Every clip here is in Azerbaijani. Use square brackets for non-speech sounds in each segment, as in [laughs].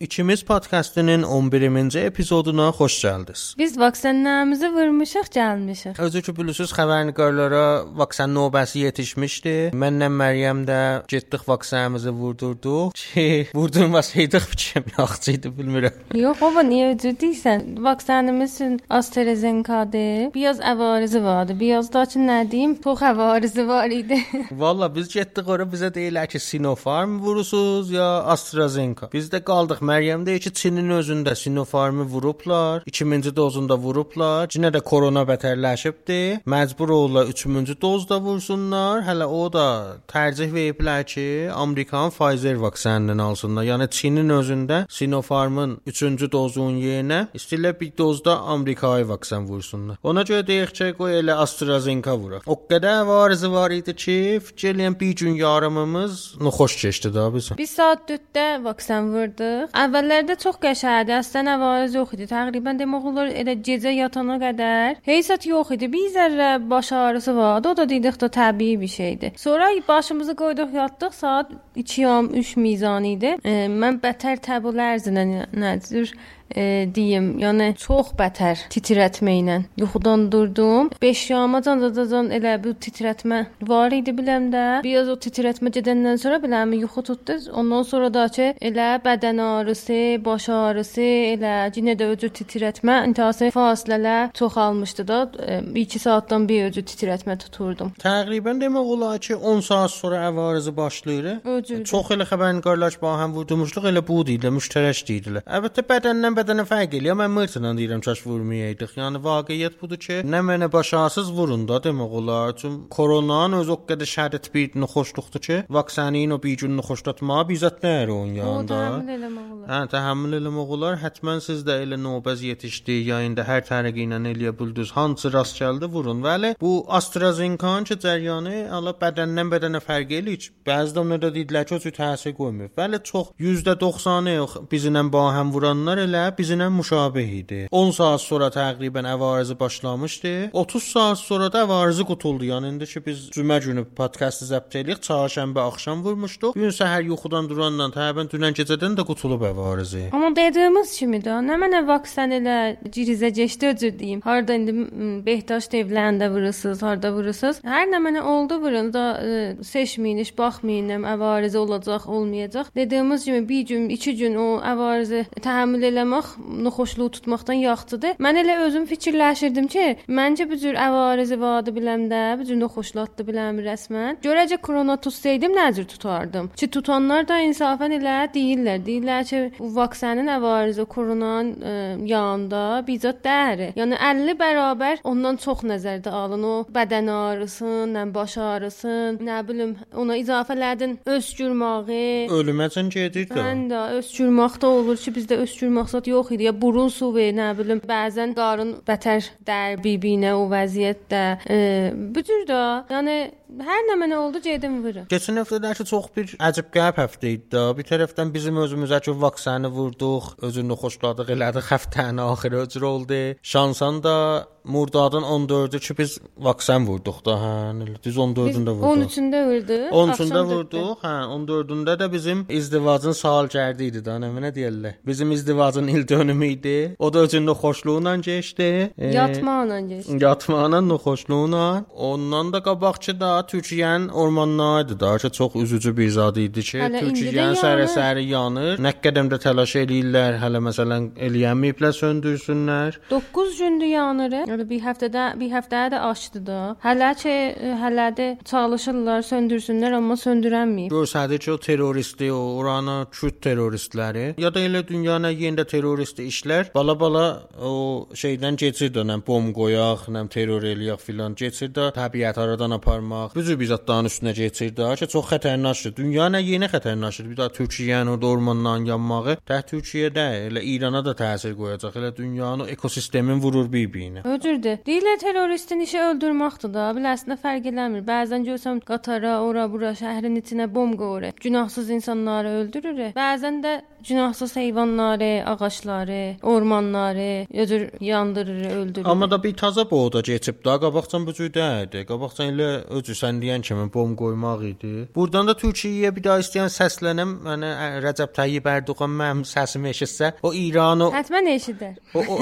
İkimiz podkastının 11-ci epizoduna xoş gəldiniz. Biz vaksinlərimizi vurmuşuq, gəlmişik. Özü ki bilirsiniz, xəbərnigarlara vaksin növbəsi yetişmişdi. Mənlə Məryəm də getdik vaksinimizi vurdurduq ki, [laughs] vurdurmasaydıq biçim yaxşı idi bilmirəm. Yox, baba, niyə ciddisən? Vaksinimiz AstraZeneca-dır. Biraz əvarizi vardı. Biraz da ki, nə deyim, çox əvarizi var idi. [laughs] Valla biz getdik ora bizə deyirlər ki, Sinopharm vurusuz ya AstraZeneca. Biz də qaldıq Məryəm deyir ki, Çinin özündə Sinopharmı vurublar, 2000-ci dozunda vurublar. Yenə də korona bətərləşibdi. Məcbur olurlar 3-cü dozda vursunlar. Hələ o da tərcih veriblər ki, Amerikanın Pfizer vaksinini alsınlar. Yəni Çinin özündə Sinopharmın 3-cü dozunun yerinə istəyirlər bir dozda Amerikaya vaksin vursunlar. Ona görə deyək ki, qoy elə AstraZeneca vuraq. O qədər varızı var idi ki, fikir eləyən bir gün yarımımız xoş keçdi da bizim. Bir saat 4-də vaksin vurduq. Əvvəllərdə çox qəşəngdi. Əslən əvvəl yox idi. Təqribən demək olar elə gecə yatana qədər heysət yox idi. Bir zərrə baş ağrısı vardı. O da dedik də təbii bir şeydir. Sonra başımızı qoyduq yatdıq. Saat 2-yam 3 mizan idi. E, mən bətər təbu lərzinə nəzir e, deyim, yəni çox bətər titrətmə ilə yuxudan durdum. 5 yamacan zadan elə bu titrətmə var idi biləmdə. Biraz o titrətmə gedəndən sonra biləmi yuxu tutdu. Ondan sonra da ki elə bədən ağrısı, baş ağrısı, elə yenə də özü titrətmə, intihası fasilələr çoxalmışdı da. 2 saatdan bir özü titrətmə tuturdum. Təqribən demək olar ki 10 saat sonra əvarızı başlayır. Özü. Çox elə xəbərnigarlar ba həm vurdumuşluq elə bu idi, müştərək deyirlər. Əlbəttə bədəndən bədənə fərq eləyir. Mən mırtla deyirəm kaş vurmayaydıq. Yəni vaqiət budur ki, nə mənə başasız vurun da demək olar. Çünki koronanın öz o qədər şəddət bir xoşluqdur ki, vaksinin o bir gün xoşlatma bizzət nədir onun yanında. Olar. Hə, təhammül eləmək olar. Həttəmən siz də elə növbəz yetişdi, ya indi hər tərəqi ilə eləyə bildiniz. Hansı rast gəldi vurun. Bəli, bu AstraZeneca-nın ki cəryanı ala bədəndən bədənə fərq eləyir. Onlar da dedilər ki, o təsir qoymur. Bəli, çox %90-ı bizimlə ba həm vuranlar elə bizimlə müşabeh idi. 10 saat sonra təqribən əvarızı başlamışdı. 30 saat sonra da əvarızı qutuldu. Yəni indi ki biz cümə günü podkastı zəbt elədik, çarşənbə axşam vurmuşduq. Gün səhər yuxudan durandan təqribən dünən gecədən də qutulub əvarızı. Amma dediyimiz kimi də, nə mənə vaksin elə cirizə keçdi özür deyim. Harda indi Behtaş evlərində vurursunuz, harda vurursunuz. Hər nə mənə oldu vurun da ə, seçməyin, iş baxmayın, əvarizə olacaq, olmayacaq. Dediyimiz kimi bir gün, iki gün o əvarizə təhəmmül eləmək, xoşluq tutmaqdan yaxşıdır. Mən elə özüm fikirləşirdim ki, məncə bu cür əvarizi vardı biləmdə, bu cür xoşlatdı biləm rəsmən. Görəcə korona tutsaydım nə cür tutardım? Ki tutanlar da insafən elə deyirlər. Deyirlər ki, bu vaksinin əvarizi koronanın ə, yanında bizzat dəyəri. Yəni 50 bərabər ondan çox nəzərdə alın. O bədən ağrısın, nə baş ağrısın, nə bilim, ona izafələdin öskürməyi. Ölüməcən gedir də. Mən də öskürmək də olur ki, bizdə öskürmək zət yox idi. Ya burun suvu, nə bilim, bəzən qarın bətər dər bibinə o vəziyyətdə. E, bu cür də, yəni hər nə mənə oldu gedim vura. Keçən həftələr ki çox bir əcəb qərib həftə idi. Bir tərəfdən bizim özümüzə ki vaksini vurduq, özünü xoşladıq, elədik həftənin axırı öcür oldu. Şansan da Murdadın 14-ü ki biz vaksin vurduq da, hə, düz 14-ündə vurduq. 13-ündə vurduq. 13-ündə vurduq, hə, 14-ündə də bizim izdivacın salgərdi idi da, nə deyirlər. Bizim izdivacın il dönümü idi. O da özünün xoşluğuna keçdi. E, yatmaqla keçdi. Yatmaqla, xoşluğuna. Ondan da qabaqçı da Türkiyənin ormanlarıydı da, ki çox üzücü bir zad idi ki, Türkiyənin sərəsəri yanır. Nə qədəm də təlaş eləyirlər, hələ məsələn eləyəməyiblər söndürsünlər. 9 gündür yanır. Yəni bir həftədə bir həftəyə də aşdı da. Hələ ki hələ də çalışırlar söndürsünlər, amma söndürənməyib. Göstərir ki, o terroristi, o oranı Kürt terroristləri ya da elə dünyanın yerində terrorist işlər bala-bala o şeydən keçir də, nə bom qoyaq, nə terror eləyək filan keçir də, təbiət aradan aparmaq. Bu cür bizatların üstünə keçir də, ki, çox xətərnaşdır. Dünyanın yeni xətərnaşdır. Bir də Türkiyənin o ormandan yanmağı tək Türkiyədə elə İrana da təsir qoyacaq. Elə dünyanın ekosistemin vurur bir-birinə. Öcürdür. Deyirlər terroristin işi öldürməkdir da. Biləsinə fərq eləmir. Bəzən görsən qatara, ora, bura şəhərin içinə bom qoyur. Günahsız insanları öldürür. Bəzən də günahsız heyvanları, ağacları, ormanları öcür yandırır, öldürür. Amma da bir taza boğda keçib da qabaqcan bu cür deyildi. Qabaqcan elə özü sən deyən kimi bom qoymaq idi. Burdan da Türkiyəyə bir daha istəyən səslənəm. Yəni Rəcəb Tayyib Ərdoğan mənim səsimi eşitsə, o İranı Həttəmən eşidər. o, o,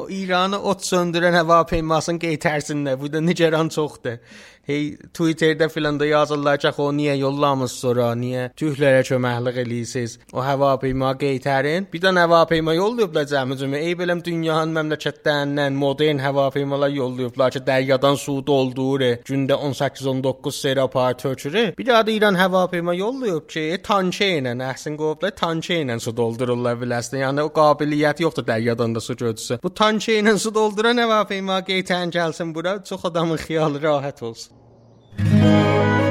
o İranı ot söndürən hava peymasını qeytərsinlər. Bu da nigeran çoxdur. Hey Twitterdə filan da yazırlar ki, o niyə yollamız sonra, niyə tühlərə köməklik eləyirsiniz? O hava peyma qeytərin. Bir də hava peyma yollayıblar cəmi-cümə. Ey beləm dünyanın məmləkətlərindən modern hava peymalar yollayıblar ki, dəryadan su doldurur. Gündə 18-19 sera par tökürür. Bir də İran hava peyma yollayıb ki, tançə ilə, əhsin qovublar, tançə ilə su doldururlar biləsən. Yəni o qabiliyyət yoxdur dəryadan da su götürsə. Bu tançə ilə su dolduran hava peyma qeytən gəlsin bura, çox adamın xiyalı rahat olsun. Música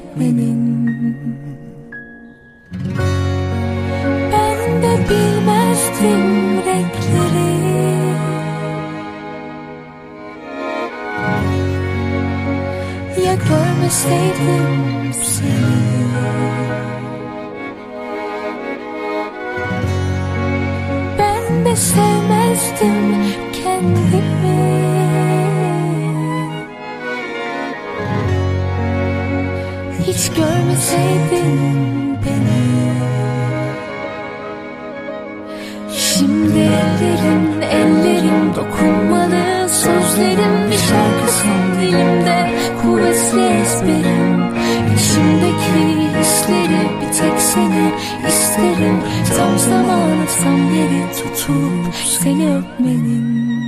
öpmenin Ben de bilmezdim renkleri. Ya görmeseydim Hiç görmeseydin beni. Şimdi ellerim, ellerim dokunmalı Sözlerim bir şarkısın dilimde. Kuvvetli ezberim İçimdeki hisleri bir tek seni isterim. Tam zamanı tam yeri tutup seni öpmenin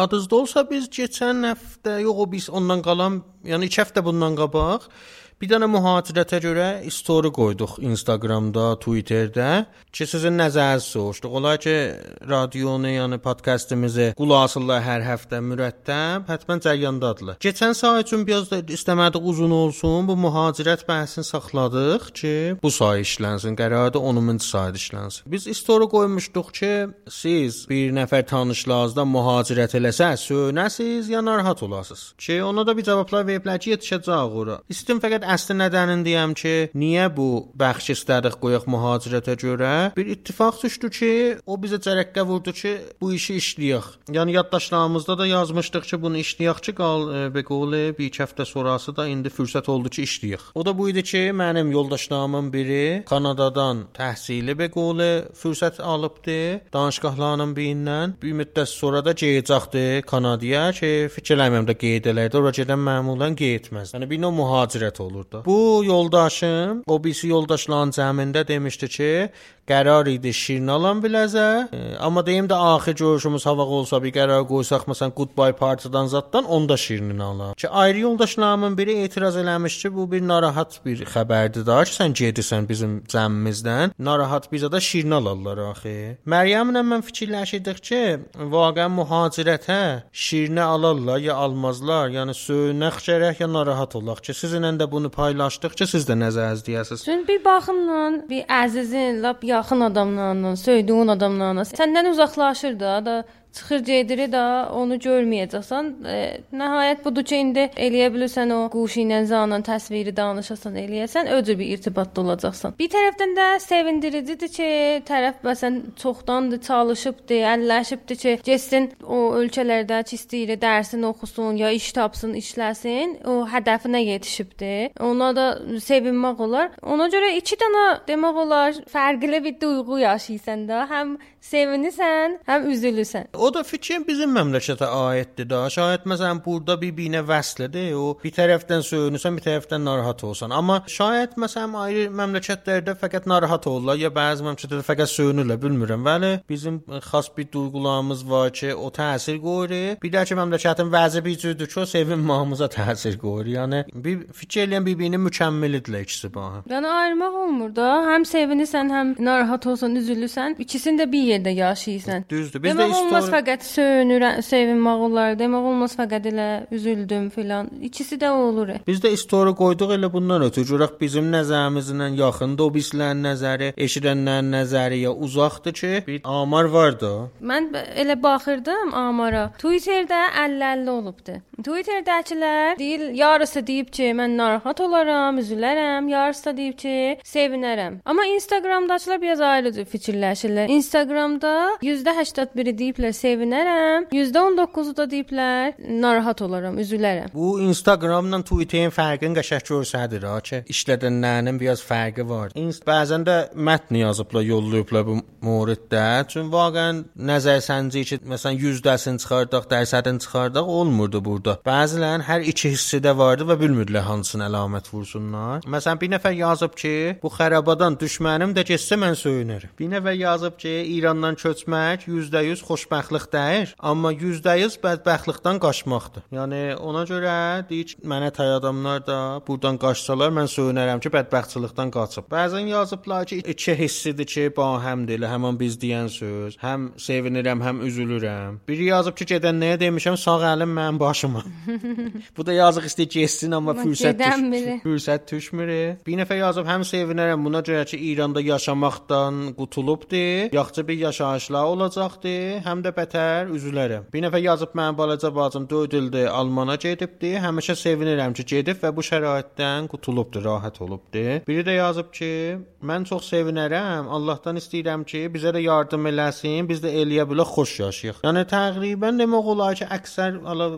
yadınızda olsa biz keçən həftə, yox o biz ondan qalan, yəni 2 həftə bundan qabaq bir dənə mühacirətə görə story qoyduq Instagramda, Twitterdə ki, sizin nəzərinizi soruşduq. Olar ki, radionu, yəni podkastımızı qulaq asırlar hər həftə mürəttəb, həttəmən cəryandadılar. Keçən say üçün biraz da istəmədik uzun olsun. Bu mühacirət bəhsini saxladıq ki, bu say işlənsin, qərarda 10-cu sayda işlənsin. Biz story qoymuşduq ki, siz bir nəfər tanışlarınızdan mühacirət eləsəz, söynəsiz ya narahat olasınız. Ki, ona da bir cavablar veriblər ki, yetişəcək ora. İstim fəqət əsli nədənini deyəm ki, niyə bu bəxş istədik qoyaq mühacirətə görə? Bir ittifaq düşdü ki, o bizə cərəqqə vurdu ki, bu işi işləyək. Yəni yaddaşlarımızda da yazmışdıq ki, bunu işləyək ki, qal be qolu bir həftə sonrası da indi fürsət oldu ki, işləyək. O da bu idi ki, mənim yoldaşlarımın biri Kanadadan təhsili be qolu fürsət alıbdı, danışqahlarının birindən. Bir müddət sonra da gedəcəkdi Kanadaya ki, fikirləmirəm də qeyd elərdi. Ora gedən məmulən getməz. Yəni bir növ mühacirət olur da. Bu yoldaşım o birisi yoldaşların cəmində demişdi ki, qərar idi şirin alan biləcə. E, amma deyim də axir görüşümüz hava olsa bir qərar qoysaq məsələn Goodbye Party-dan zaddan onda şirinini alar. Ki ayrı yoldaşlarımın biri etiraz eləmiş ki, bu bir narahat bir xəbərdir da ki, sən gedirsən bizim cəmimizdən. Narahat bizə də şirin alarlar axı. Məryəmlə mən fikirləşirdik ki, vaqəən mühacirətə şirinə alarlar ya almazlar. Yəni söynəx gərək ya narahat olaq ki, sizinlə də bunu paylaşdıqca siz də nəzəriniz deyəsiniz. Çünki bir baxımla bir əzizin, lap yaxın adamlarla, söydüyün adamlarla səndən uzaqlaşır da, da Çıxır gedir də onu görməyəcəksən. E, nəhayət budur ki, indi eləyə bilirsən o quşu ilə zanın təsviri danışasan, eləyəsən, öcür bir irtibatda olacaqsan. Bir tərəfdən də sevindiricidir ki, tərəf məsələn çoxdandır çalışıbdı, əlləşibdi ki, getsin o ölkələrdə ki, istəyir dərsini oxusun ya iş tapsın, işləsin, o hədəfinə yetişibdi. Ona da sevinmək olar. Ona görə iki dənə demək olar fərqli bir duyğu yaşayırsan da, həm sevinirsən, həm üzülürsən. O da fikrin bizim məmləkətə aiddir da. Şayət məsələn burada bir-birinə vəslidir. O bir tərəfdən söyünürsən, bir tərəfdən narahat olsan. Amma şayət məsələn ayrı məmləkətlərdə fəqət narahat olurlar ya bəzi məmləkətlərdə fəqət söyünürlər, bilmirəm. Bəli, bizim xas bir duyğularımız var ki, o təsir qoyur. Bir də ki məmləkətin vəzi bir cürdür ki, o sevinməyimizə təsir qoyur. Yəni bir fikir eləyən bir-birini mükəmməlidirlər ikisi bu. Yəni ayırmaq olmur da. Həm sevinirsən, həm narahat olsan, üzülürsən. İkisini də bir yerdə yaşayırsan. Düzdür. Biz də Demək olmaz istor fəqət söyünürəm, sevinmək olar. Demək olmaz fəqət elə üzüldüm filan. İkisi də olur. Biz də istori qoyduq elə bundan ötürü görək bizim nəzərimizlə yaxındır o bizlərin nəzəri, eşidənlərin nəzəri ya uzaqdır ki, bir amar var da. Mən elə baxırdım amara. Twitterdə 50-50 olubdu. Twitterdəkilər deyil, yarısı deyib ki, mən narahat olaram, üzülərəm, yarısı da deyib ki, sevinərəm. Amma Instagramdakılar biraz ayrı cür fikirləşirlər. Instagramda %81-i deyiblər sevinərəm, %19-u da deyiblər narahat olaram, üzülərəm. Bu Instagramla Twitterin fərqini qəşəng göstərir ha ki, işlədənlərinin biraz fərqi var. İnst bəzən də mətn yazıblar, yollayıblar bu moriddə. Çünki vaqəən nəzər sənci ki, məsələn 100-dəsini çıxardaq, dərsədini çıxardaq olmurdu burada. Bəzilərin hər iki hissi də vardı və bilmirdilər hansını əlamət vursunlar. Məsələn bir nəfər yazıb ki, bu xərabadan düşmənim də getsə mən söyünərəm. Bir nəfər yazıb ki, İrandan köçmək %100 xoşbəxtlik deyil, amma %100 bədbəxtlikdən qaçmaqdır. Yəni ona görə deyir mənə tay adamlar da burdan qaçsalar mən söyünərəm ki, bədbəxtçilikdən qaçıb. Bəzən yazıblar ki, iki hissidir ki, bahəmdir, elə həmin biz deyən söz. Həm sevinirəm, həm üzülürəm. Biri yazıb ki, gedən nəyə demişəm, sağ əlim mənim başıma. [laughs] Bu da yazıq istəyir getsin amma Amma fürsət gedən düş- biri. fürsət düşmür. Bir nəfər yazıb həm sevinərəm buna görə ki, İranda yaşamaqdan qutulubdu, yaxşı bir yaşayışlar olacaqdı, həm də bətər üzülərəm. Bir nəfər yazıb mənim balaca bacım 4 ildir Almana gedibdi, həmişə sevinirəm ki, gedib və bu şəraitdən qutulubdu, rahat olubdu. Biri də yazıb ki, mən çox sevinərəm, Allahdan istəyirəm ki, bizə də yardım eləsin, biz də eləyə bilək xoş yaşayaq. Yəni təqribən demək olar ki, əksər ala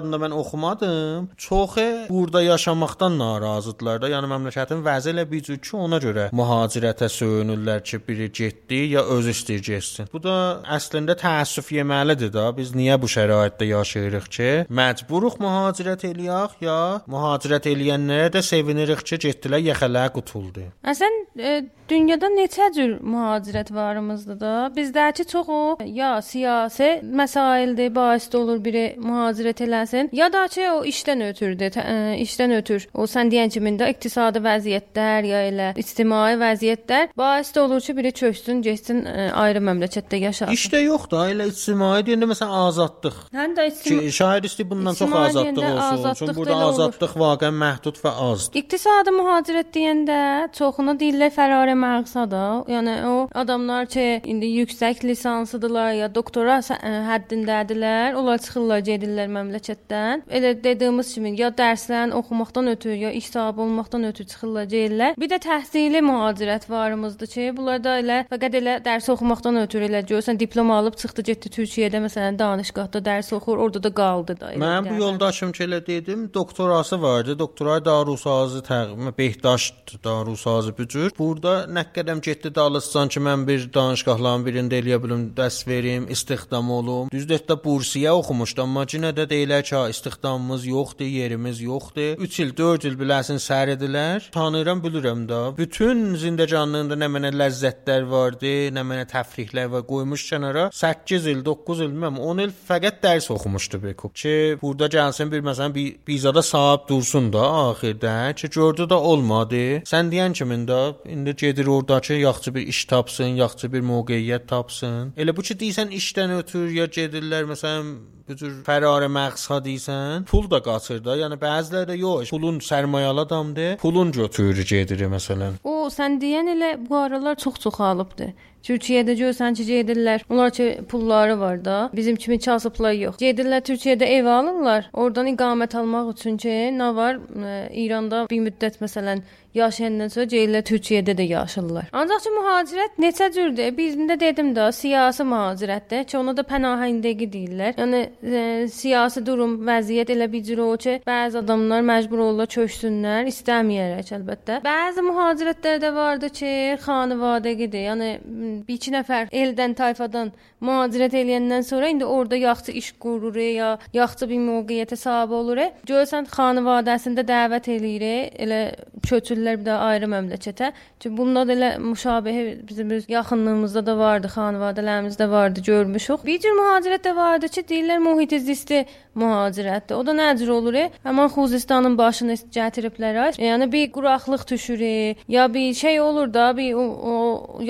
bitiradında mən oxumadım. Çoxu burada yaşamaqdan narazıdırlar da. Yəni məmləkətin vəzi ilə bir cür ki, ona görə mühacirətə söyünürlər ki, biri getdi ya öz istəyir getsin. Bu da əslində təəssüf yeməlidir da. Biz niyə bu şəraitdə yaşayırıq ki, məcburuq mühacirət eləyək ya mühacirət eləyənlərə də sevinirik ki, getdilər yaxalar qutuldu. Əsən e, dünyada neçə cür mühacirət varımızdır da. Bizdəki çoxu ya siyasi məsaildir, bais də olur biri mühacirət eləsin, ya da ki o işdən ötürdür, tə- ə, işdən ötür. O sən deyən kimi də iqtisadi vəziyyətlər ya elə ictimai vəziyyətlər bais də olur ki, biri köçsün, getsin ə, ayrı məmləkətdə yaşasın. İşdə yox da, elə ictimai deyəndə məsələn azadlıq. Həm də ictimai şair istəyir bundan çox azadlıq olsun. azadlıq Çünki da burada azadlıq vaqəən məhdud və azdır. İqtisadi mühacirət deyəndə çoxuna deyirlər fərari məqsada. Yəni o adamlar ki, indi yüksək lisanslıdırlar ya doktora ə, həddindədirlər, onlar çıxırlar, gedirlər məmləkətdən. Elə dediyimiz kimi ya dərslərini oxumaqdan ötürü ya iş sahibi olmaqdan ötürü çıxırlar, gedirlər. Bir də təhsili mühacirət varımızdır ki, bunlar da elə fəqət elə dərs oxumaqdan ötürü elə görsən diplom alıb çıxdı, getdi Türkiyədə məsələn danışqahda dərs oxur, orada da qaldı da. Mən bu yoldaşım ki elə dedim, doktorası vardı. Doktora darusazı təqvim Behdaşt darusazı bücür. Burada nə qədəm getdi Dağıstan ki, mən bir danışqahların birində eləyə bilim, dərs verim, istihdam olum. Düzdür də bursiyə oxumuşdum, amma yenə də deyirlər ki, ha, istihdamımız yoxdur, yerimiz yoxdur. 3 il, 4 il biləsin sər edilər. Tanıyıram, bilirəm də. Bütün zindəcanlığında nə mənə ləzzətlər vardı, nə mənə təfrihlər var qoymuş kənara. 8 il, 9 il, bilməm, 10 il fəqət dərs oxumuşdu Bekub. Ki burada gəlsin bir məsələn bir bizada sahib dursun da axirdə ki gördü də olmadı. Sən deyən kimi də indi gedir oradakı yaxşı bir iş tapsın, yaxşı bir mövqeyiyyət tapsın. Elə bu ki deyirsən işdən ötür ya gedirlər məsələn bu cür fərarə məqsad deyirsən, pul da qaçır da. Yəni bəziləri də yox, pulun sərmayəli adamdır, pulun götürür gedir məsələn. O sən deyən elə bu aralar çox çoxalıbdı. Türkiyədə görsən ki, gedirlər. Onlar ki, pulları var da. Bizim kimi kasıblar yox. Gedirlər Türkiyədə ev alırlar. Oradan iqamət almaq üçün ki, nə var? Ə, İranda bir müddət məsələn yaşayandan sonra gəlirlər Türkiyədə də yaşayırlar. Ancaq ki, mühacirət neçə cürdür? Birində dedim də, siyasi mühacirətdir ki, ona da pənahəndəgi deyirlər. Yəni ə, siyasi durum, vəziyyət elə bir cür o ki, bəzi adamlar məcbur olurlar köçsünlər, istəməyərək əlbəttə. Bəzi mühacirətlər də vardı ki, xanivadəgidir. Yəni bir iki nəfər eldən, tayfadan mühacirət eləyəndən sonra indi orada yaxşı iş qurur ya yaxşı bir mövqeyiyyətə sahib olur. Görsən xanivadəsində dəvət eləyir, elə köçürlər bir də ayrı məmləkətə. Çünki bunda da elə müşabihi bizim öz yaxınlığımızda da vardı, xanivadələrimizdə vardı, görmüşük. Bir cür mühacirət də vardı ki, deyirlər mühit zisti mühacirətdir. O da nə cür olur? Həmin Xuzistanın başını gətiriblər. Yəni bir quraqlıq düşür, ya bir şey olur da, bir o, o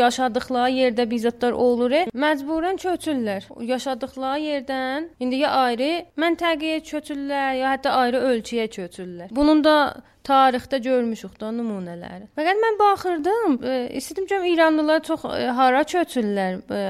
yaşadıkları yerdə bizzatlar olur. Məcburən köçürlər. Yaşadıkları yerdən indi ya ayrı məntəqəyə köçürlər, ya hətta ayrı ölkəyə köçürlər. Bunun da tarixdə görmüşük də nümunələri. Fəqət mən baxırdım, e, istədim görüm İranlılar çox e, hara köçürlər, e,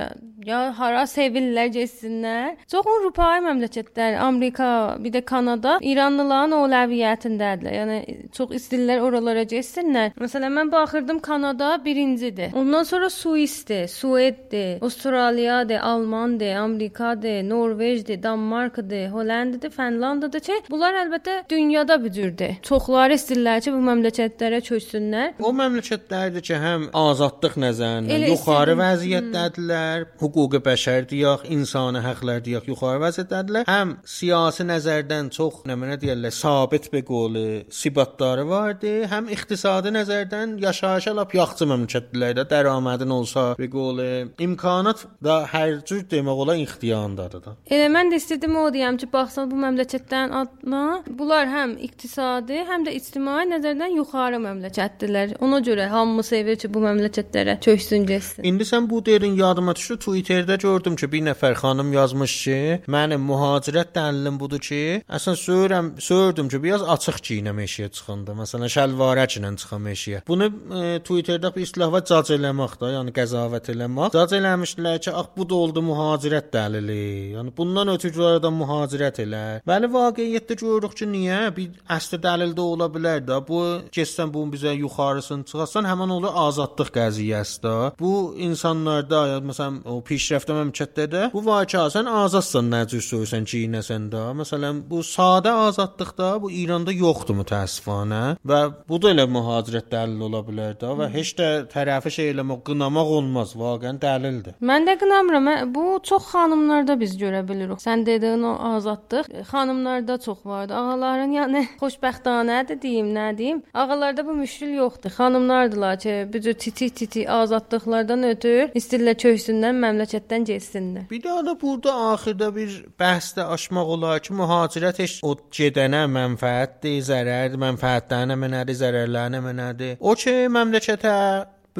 ya hara sevirlər getsinlər. Çox Avropa məmləkətlər, Amerika, bir də Kanada İranlıların övləviyyətindədirlər. Yəni çox istəyirlər oralara getsinlər. Məsələn mən baxırdım Kanada birincidir. Ondan sonra Suisdir, Sueddir, Avstraliyadır, Almandır, Amerikadır, Norveçdir, Danmarkdır, Hollandiyadır, Finlandiyadır ki, bunlar əlbəttə dünyada bir cürdür. Çoxları istəyirlər ki, bu məmləkətlərə köçsünlər. O məmləkətlərdir ki, həm azadlıq nəzərindən yuxarı vəziyyətdədirlər, hüquqi bəşər deyək, insani hüquqlar deyək, yuxarı vəziyyətdədirlər. Həm siyasi nəzərdən çox nə mənə deyirlər, sabit bir qolu sibatları vardır, həm iqtisadi nəzərdən yaşayışa lap yaxşı məmləkətlərdə dərəmədin olsa, bir qolu imkanat da hər cür demək olar ixtiyarındadır da. Elə mən də istədim o deyəm ki, baxsan bu məmləkətlərin adına, bunlar həm iqtisadi, həm də ictimai nəzərdən yuxarı məmləkətdirlər. Ona görə hamı sevir ki, bu məmləkətlərə köçsün, getsin. İndi sən bu derin yadıma düşdü. Twitterdə gördüm ki, bir nəfər xanım yazmış ki, mənim mühacirət dəlilim budur ki, əslən söyürəm, söyürdüm ki, biraz açıq geyinəm eşiyə çıxanda. Məsələn, şəlvarəklə çıxam eşiyə. Bunu e, Twitterdə bir islah var, cac eləmək də, yəni qəzavət eləmək. Cac eləmişdilər ki, ax bu da oldu mühacirət dəlili. Yəni bundan ötürü adam mühacirət elər. Bəli, vaqiətdə görürük ki, niyə? Bir əsl dəlil də ola bilər də. Bu keçsən bunun bizə yuxarısını çıxarsan, həmin olur azadlıq qəziyyəsi də. Bu insanlarda, məsələn, o pişrəftə məmləkətlərdə bu var ki, sən azadsan, nə cür söysən, geyinəsən də. Məsələn, bu sadə azadlıqda bu İranda yoxdur mütəəssifanə və bu da elə mühacirət dəlil ola bilər də və heç də tərəfi şey eləmək, qınamaq olmaz, vaqəən dəlildir. Mən də qınamıram. Bu çox xanımlarda biz görə bilirik. Sən dediyin o azadlıq xanımlarda çox vardı. Ağaların yəni [laughs] xoşbəxtanədir deyim, nə deyim? Ağalarda bu müşkil yoxdur. Xanımlardılar ki, bu cür titi titi azadlıqlardan ötür istəyirlər köçsünlər, məmləkətdən getsinlər. Bir də da burada axırda bir bəhsdə açmaq olar ki, mühacirət heç o gedənə mənfəətdir, zərərdir, mənfəətlərinə mənədir, zərərlərinə mənədir. O ki, məmləkətə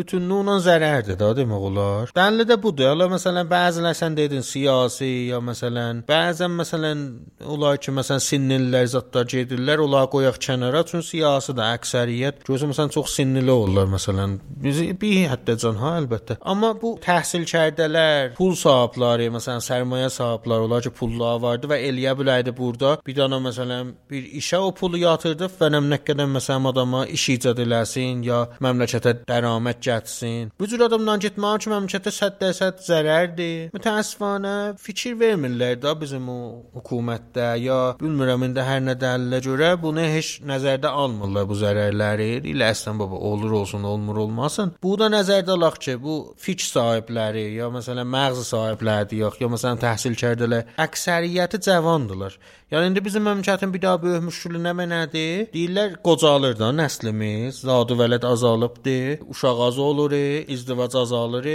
bütünlüyünə zərərdir da demək olar. Dəlli də budur. Hələ məsələn bəzilər sən dedin siyasi ya məsələn bəzən məsələn olar ki, məsələn sinlilər zətlər gedirlər, olar qoyaq kənara, çünki siyasi də əksəriyyət gözü məsələn çox sinli olurlar məsələn. Biz bir həddəcən ha əlbəttə. Amma bu təhsil kərdələr, pul sahibləri, məsələn sərmayə sahibləri olar ki, pulları vardı və eləyə bilərdi burada bir dana məsələn bir işə o pulu yatırdıb və nə qədər məsələn adama iş icad eləsin ya məmləkətə dərəmət gətsin. Bu cür adamdan getmək ki, məmləkətə 100% zərərdir. Mütəəssifanə fikir vermirlər də bizim o hökumətdə ya bilmirəm indi hər nə dəlilə görə bunu heç nəzərdə almırlar bu zərərləri. Elə əslən baba olur olsun, olmur olmasın. Bu da nəzərdə alaq ki, bu fikir sahibləri ya məsələn məğz sahibləri yox, ya məsələn təhsil kərdələr əksəriyyəti cavandılar. Yəni indi bizim məmləkətin bir daha böyük müşkülü nə mənədir? Deyirlər qocalır da nəslimiz, zadı vəlad azalıbdı, uşaq az olur, izdivac azalır,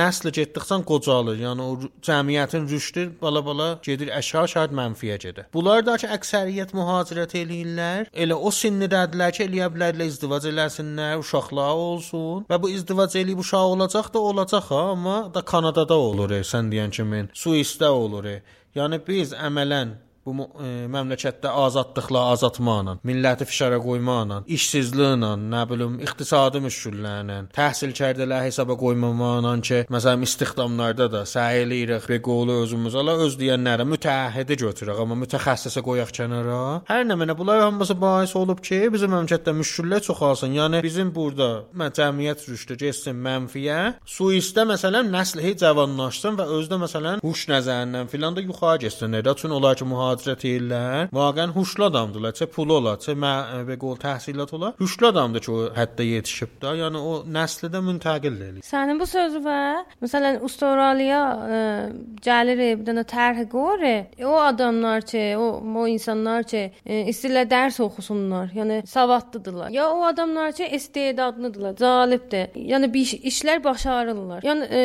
nəsl getdikcə qocalır. Yəni o cəmiyyətin rüşdü bala-bala gedir aşağı-aşağı mənfiyə gedir. Bunlar da ki əksəriyyət mühacirət eləyirlər. Elə o sinnidədilər ki, eləyə bilərlər izdivac eləsinlər, uşaqlar olsun və bu izdivac eləyib uşaq olacaq da olacaq ha, amma da Kanadada olur, sən deyən kimi, Suisdə olur. Yəni biz əmələn bu e, məmləkətdə azadlıqla azatmaqla, milləti fişara qoymaqla, işsizliklə, nə bilim, iqtisadi müşküllərlə, təhsil kərdələr hesaba qoymamaqla ki, məsələn istihdamlarda da səy eləyirik, bir qolu özümüz ala öz deyənlərə mütəhhidi götürək, amma mütəxəssisə qoyaq kənara. Hər nə mənə bunlar hamısı bahis olub ki, bizim məmləkətdə müşküllər çoxalsın. Yəni bizim burada cəmiyyət rüşdü getsin mənfiyə, Suisdə məsələn nəsl heç cavanlaşsın və özdə məsələn huş nəzərindən filan da yuxarı getsin. Nədə? Çünki onlar ki mühacirət edirlər. Vaqəən huşlu adamdırlar. Çə pulu olar, çə və qol təhsilat olar. Huşlu adamdır ki, o həddə yetişib də. Yəni o nəsli də müntəqil eləyir. Sənin bu sözü var. Məsələn, Avstraliya ə, gəlir bir dənə tərh qoyur. O adamlar ki, o o insanlar ki, ə, istəyirlər dərs oxusunlar. Yəni savadlıdırlar. Ya o adamlar ki, istedadlıdırlar, cəlibdir. Yəni bir iş, işlər başarırlar. Yəni ə,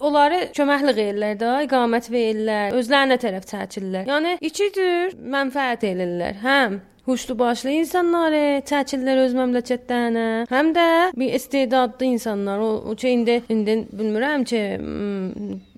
onları köməklik edirlər də, iqamət verirlər, özlərinə tərəf çəkirlər. Yəni iki cür mənfəət edirlər. Həm huşlu başlı insanları çəkirlər öz məmləkətlərinə, həm də bir istedadlı insanlar, o, o ki indi indi bilmirəm ki,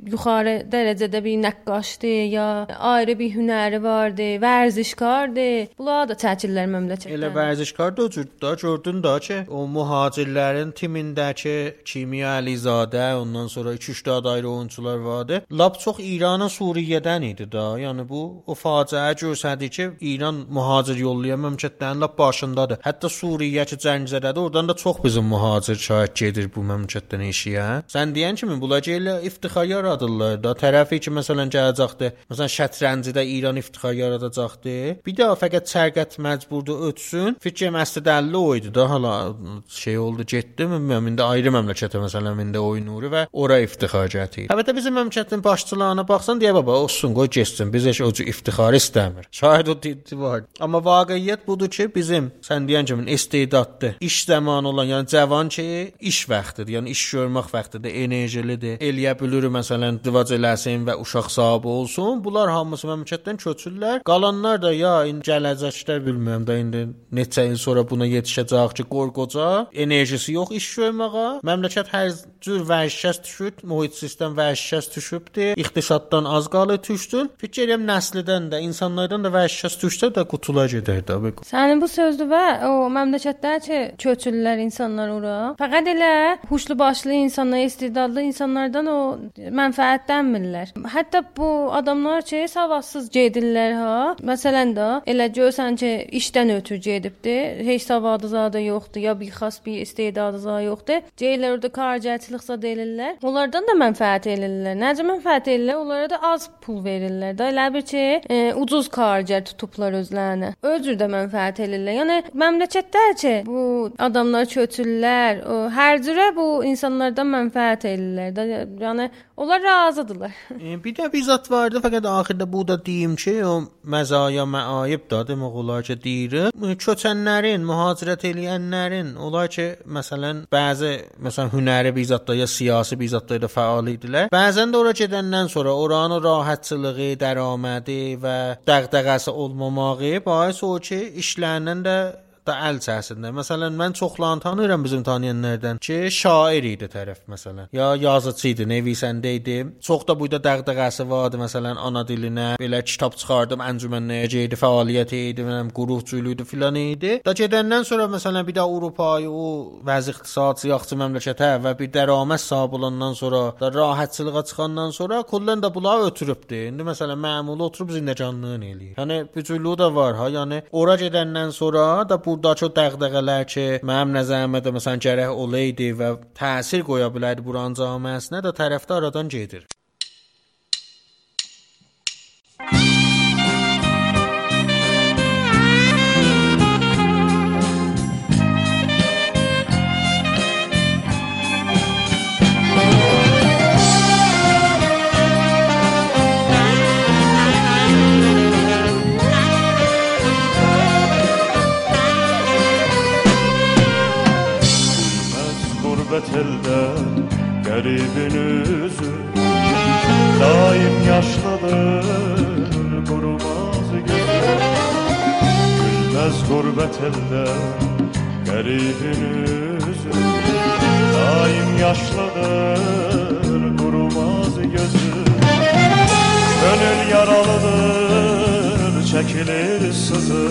yuxarı dərəcədə bir nəqqaşdır ya ayrı bir hünəri vardı, vərzişkardır. Bunlar da çəkirlər məmləkətdən. Elə vərzişkar da cürddə gördün da ki, o mühacirlərin timindəki Kimya Əlizadə, ondan sonra 2-3 də ayrı oyunçular vardı. Lap çox İranın Suriyədən idi da. Yəni bu o faciə göstərdi ki, İran mühacir yollayan məmləkətlərin lap başındadır. Hətta Suriyə ki, Cəngizədədir, oradan da çox bizim mühacir şahid gedir bu məmləkətdən işiyə. Sən deyən kimi bunlar elə iftixar yaradırlar da. Tərəfi ki, məsələn gələcəkdi. Məsələn şətrəncidə İran iftixar yaradacaqdı. Bir də fəqət sərqət məcburdur ötsün. Fikrim əslində o idi da. Hala şey oldu, getdi. Bilmirəm, indi ayrı məmləkətə məsələn indi oynayır və ora iftixar gətirir. Əlbəttə bizim məmləkətin başçılarına baxsan deyə baba, olsun, qoy getsin. Biz heç o iftixar istəmir. Şahid o var. Amma vaqiət budur ki, bizim sən deyən kimi istedadlı, iş zamanı olan, yəni cavan ki, iş vaxtıdır, yəni iş görmək vaxtıdır, enerjilidir. Eləyə bilir məsələn divac eləsin və uşaq sahibi olsun. Bunlar hamısı məmləkətdən köçürlər. Qalanlar da ya indi gələcəkdə bilmirəm də indi neçə il sonra buna yetişəcək ki, qorqoca enerjisi yox iş görməyə. Məmləkət hər cür vəhşət düşüb, mühit sistem vəhşət düşübdü. İqtisaddan az qalır düşsün. Fikir edirəm nəslidən də, insanlardan da vəhşət düşsə də qutula gedər də. Sənin bu sözdü və o məmləkətdə ki, köçürlər insanlar ora. Fəqət elə huşlu başlı insanlar, istedadlı insanlardan o mənfəətlənmirlər. Hətta bu adamlar ki, savadsız gedirlər ha. Məsələn də elə görsən ki, işdən ötürü gedibdi, heç savadı zadı yoxdur, ya bir xas bir istedadı zadı yoxdur. Deyirlər orada karcəçilik zad elirlər. Onlardan da mənfəət elirlər. Necə mənfəət elirlər? Onlara da az pul verirlər. Da elə bir ki, e, ucuz karcər tutublar özlərinə. Özür də mənfəət elirlər. Yəni məmləkətdə ki, bu adamlar köçürlər, hər cürə bu insanlardan mənfəət elirlər. Da, yəni onlar razıdırlar. [laughs] e, bir də bir zat vardı, fəqət axırda bu da deyim ki, o məzaya məayib da demək olar ki, deyir. Köçənlərin, mühacirət eləyənlərin, onlar ki, məsələn, bəzi məsələn hünəri bir zətdə ya siyasi bir zətdə də fəal idilər. Bəzən də ora gedəndən sonra oranın rahatçılığı, dəramədi və dəğdəğəsi olmamağı bais o ki, işlərindən da əl çəsində. Məsələn, mən çoxlarını tanıyıram bizim tanıyanlardan ki, şair idi tərəf məsələn. Ya yazıcı idi, nevisən idi. Çox da buyda dəğdəğəsi vardı məsələn ana dilinə. Belə kitab çıxardım, əncümənliyə getdi, fəaliyyət idi, mənəm quruqçuluq idi filan idi. Da gedəndən sonra məsələn bir də Avropaya o vəzi iqtisadi yaxşı məmləkətə və bir dəraməd sahib olandan sonra da rahatçılığa çıxandan sonra kullən də bunlar ötürübdü. İndi məsələn məmul oturub zindəcanlığını eləyir. Yəni bücülüyü də var ha. Yəni ora gedəndən sonra da buradakı o dəğdəğələr ki, mənim nəzərimdə də məsələn gərək olaydı və təsir qoya bilərdi buranın cəmiyyətinə də tərəfdə aradan gedir. Qəribin üzü daim yaşlıdır Qurumaz gözü Gülməz qurbət əldə Qəribin üzü daim yaşlıdır Qurumaz gözü. Gönül yaralıdır çekilir sızı.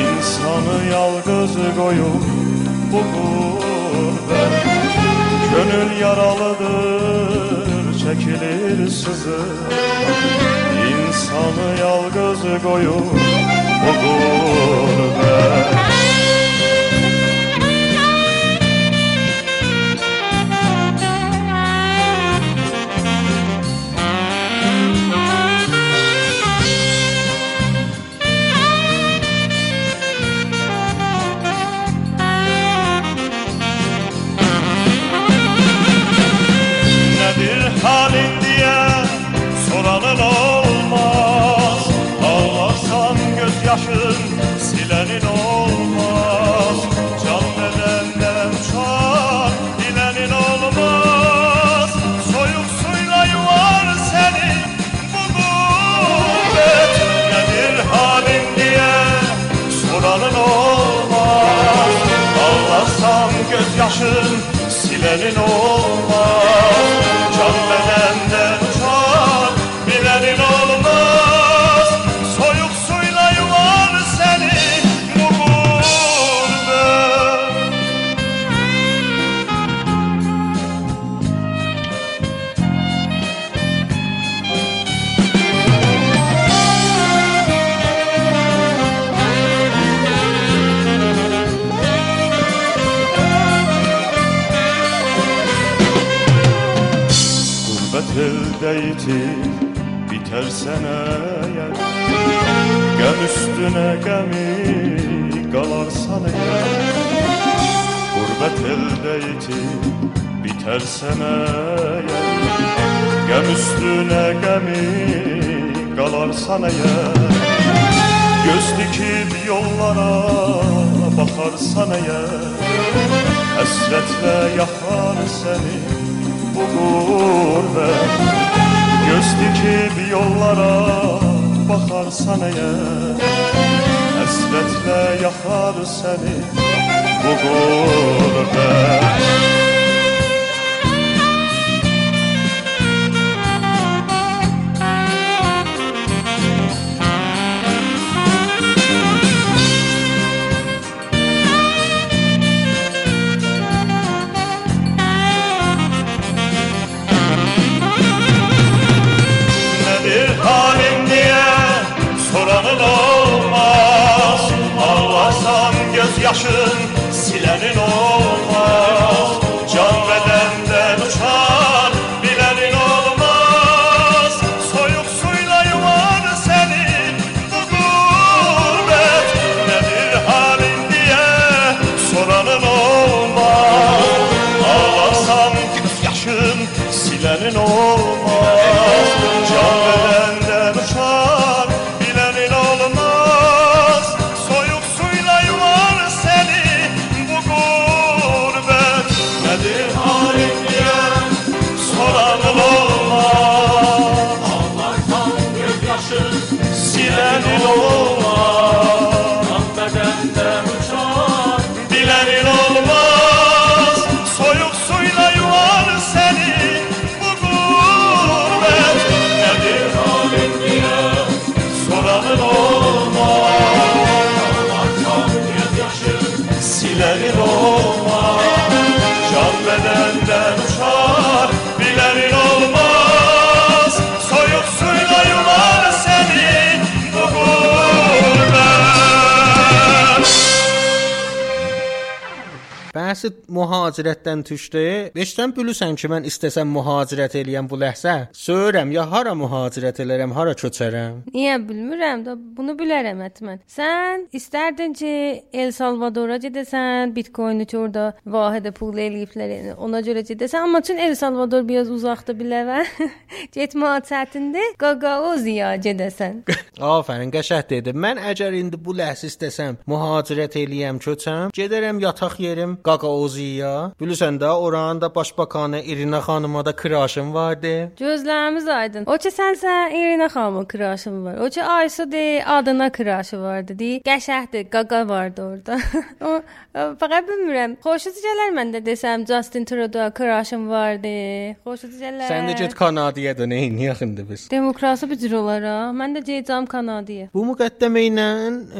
İnsanı yalgız koyup bu gurbet Gönül yaralıdır çekilir sızı. İnsanı yalgız koyup bu gurbet gözyaşın silenin olmaz. Can bedenden uçar dilenin olmaz. Soyuk suyla yuvar seni bu gurbet. Nedir halin diye soranın olmaz. Ağlarsan gözyaşın silenin olmaz sana yar üstüne gami kalar sana yar Gurbet elde yetip biter sana yar üstüne gami kalar sana yar Göz dikip yollara bakar sana yar Hasretle yakar seni bu gurbet. Göz dikip yollara bakarsan eğer Hasretle yakar seni bu gurbet yaşın silenin o mühacirətdən düşdü. Beşdən bilirsən ki, mən istəsəm mühacirət eləyəm bu ləhsə. Söyürəm ya hara mühacirət elərəm, hara köçərəm. Niyə bilmirəm də bunu bilərəm həttəmən. Sən istərdin ki, El Salvadora gedəsən, Bitcoin-i orada vahidə pul eləyiblər, yəni ona görə gedəsən, amma çün El Salvador biraz uzaqda biləvə. [laughs] Getmək çətindir. Qaqao ziya gedəsən. [laughs] Afərin, qəşəng dedi. Mən əgər indi bu ləhsə istəsəm, mühacirət eləyəm, köçəm, gedərəm yataq yerim Qaqao Qaqaoziya. Bilirsən də oranın da başbakanı İrina xanıma da kraşın vardı. Gözlərimiz aydın. O ki sənsə İrina xanımın kraşın var. O ki Aysu de adına kraşı vardı. Di qəşəhdir, qaqa vardı orada. o fəqət bilmirəm. Xoşunuza gələr məndə desəm Justin Trudeau kraşım vardı. Xoşunuza gələr. Sən də get Kanadaya da nə eyniyək indi biz. Demokrasi bir cür olar ha. Mən də gedəcəm Kanadaya. Bu müqəddimə ilə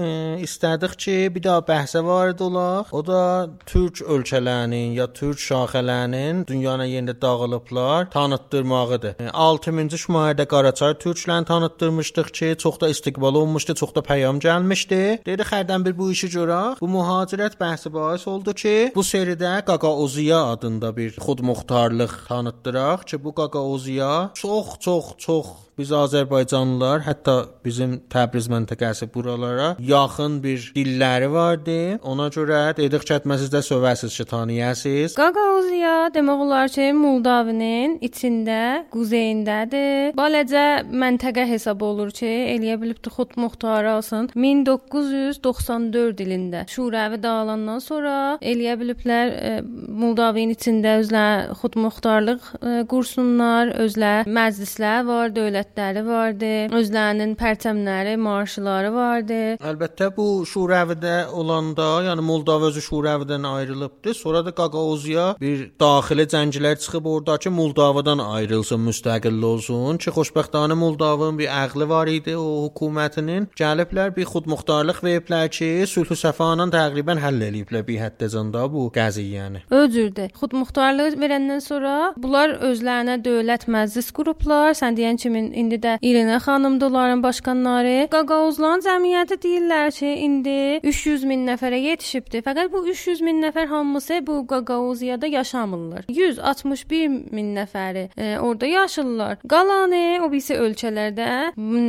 e, istədik ki, bir daha bəhsə varid olaq. O da türk ölkələrinin ya türk şaxələrinin dünyana yenidə dağılıblar tanıtdırmağıdır. E, 6-cı şumayədə Qaraçay türklərini tanıtdırmışdıq ki, çox da istiqbal olmuşdu, çox da peyam gəlmişdi. Dedi xərdən bir bu işi görək. Bu mühacirət bəhsi bahis oldu ki, bu seridə Qaqaoziya adında bir xudmuxtarlıq tanıtdıraq ki, bu Qaqaoziya çox çox çox biz Azərbaycanlılar, hətta bizim Təbriz məntəqəsi buralara yaxın bir dilləri vardı. Ona görə dedik çətməsizdə sövəsiz ki, tanıyasınız. Qaqaoziya demək olar ki, Moldavinin içində, quzeyindədir. Baləcə məntəqə hesab olur ki, eləyə bilibdi xud muxtarı alsın. 1994 ilində Şuravi dağılandan sonra eləyə biliblər e, Moldavinin içində özləri xud muxtarlıq e, qursunlar, özləri məclislər var, dövlətləri vardı, özlərinin pərçəmləri, marşları vardı. Əlbəttə bu Şurəvidə olanda, yəni Moldova özü Şurəvidən ayrılıbdı. Sonra da Qaqaoziya bir daxili cənglər çıxıb ordakı Moldovadan ayrılsın, müstəqil olsun. Ki xoşbəxtanə Moldovun bir əqli var idi o hökumətinin. Gəliblər bir xudmuxtarlıq veriblər ki, sülh səfanla təqribən həll eliyiblər bir həddəcəndə bu qəziyyəni. Öcürdü. Xudmuxtarlığı verəndən sonra bunlar özlərinə dövlət məclis qurublar. Sən deyən kimi indi də İrina xanımdır onların başqanları. Qaqauzlan cəmiyyəti deyirlər ki, indi 300 min nəfərə yetişibdi. Fəqət bu 300 min nəfər hamısı bu Qaqauziyada yaşamırlar. 161 min nəfəri e, orada yaşayırlar. Qalanı o birisi ölkələrdə,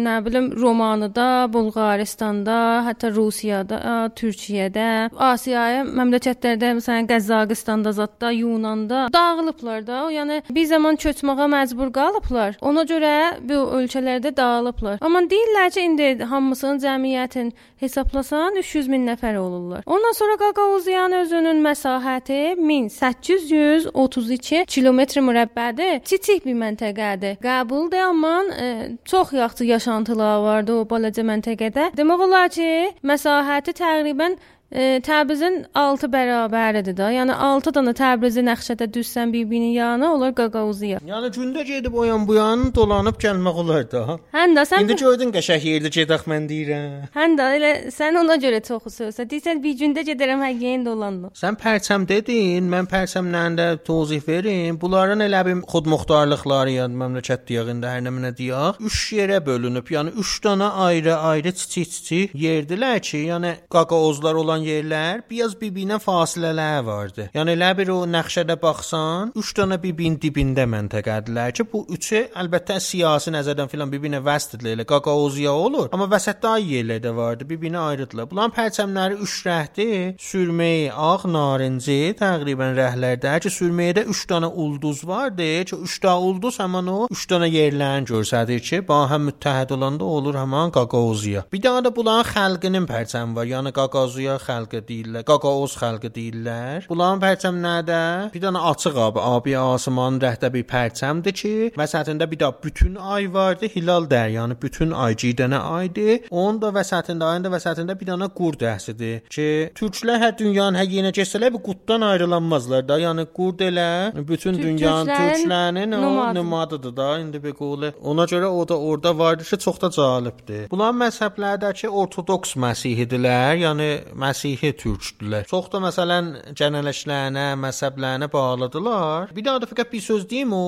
nə bilim Romaniyada, Bulqaristanda, hətta Rusiyada, Türkiyədə, Asiya məmləkətlərdə, məsələn Qəzzaqistanda, zətdə Yunanda dağılıblar da. Yəni bir zaman köçməyə məcbur qalıblar. Ona görə bu ölkələrdə dağılıblar. Amma deyirlər ki, indi hamısının cəmiyyətin hesablasan 300 min nəfər olurlar. Ondan sonra Qaqauzyan özünün məsahəti 1832 kilometr mürəbbədir. Kiçik bir məntəqədir. Qəbuldur, amma e, çox yaxşı yaşantılar vardı o balaca məntəqədə. Demək olar ki, məsahəti təqribən E, Təbrizin 6 bərabəridir də. Yəni 6 dənə Təbrizi nəxşədə düzsən bir-birinin yanına olur Qaqauziyya. Yəni gündə gedib o yan bu yan dolanıb gəlmək olar da. Hən də sən İndi gördün qəşəng yerdə gedək mən deyirəm. Hən də elə sən ona görə çox sözsə. Deyirsən bir gündə gedərəm hər yerin dolandım. Sən pərçəm dedin, mən pərçəmlə də tozih verim. Bunların elə bir xudmuxtarlıqları yəni məmləkət deyəğində hər nə mənə deyək, 3 yerə bölünüb. Yəni 3 dənə ayrı-ayrı kiçik-kiçik yerdilər ki, yəni qaqaozlar olan yerlər biraz bir-birinə fasilələr vardı. Yəni elə bir o nəqşədə baxsan, 3 dənə bir-birinin dibində məntəqədilər ki, bu üçü əlbəttə siyasi nəzərdən filan bir-birinə vəsddirlər. Elə qaqaoziya olur, amma vəsətdə ay yerlər də vardı, bir-birinə ayrıdılar. Bunların pərçəmləri 3 rəhdi, sürməyi ağ, narıncı təqribən rəhlərdə ki, sürməyidə 3 dənə ulduz vardı ki, 3 dənə ulduz həmin o 3 dənə yerlərini göstərir ki, ba həm müttəhid olanda olur həmin qaqaoziya. Bir dənə də bunların xalqının pərçəmi var. Yəni qaqaoziya xalqı deyirlər, Qaqaoz xalqı deyirlər. Bunların pərçəm nədə? Bir dənə açıq abi, abi asmanın rəhdə bir pərçəmdir ki, vəsətində bir də bütün ay vardı, hilal dəryanı bütün ay cidənə aydır. Onun da vəsətində, ayın da vəsətində bir dənə qurd əhsidir ki, türklər hər dünyanın hər yerinə keçsələr bu qurddan ayrılanmazlar da. Yəni qurd elə bütün dünyanın türklərinin o nümadıdır da. İndi bir qulu. Ona görə o da orada vardı ki, çox da cəlibdir. Bunların məzhəblərdəki ortodoks məsihidirlər, yəni Məsihi türkdülər. Çox da məsələn cənələşlərinə, məzhəblərinə bağlıdılar. Bir daha da fəqət bir söz deyim o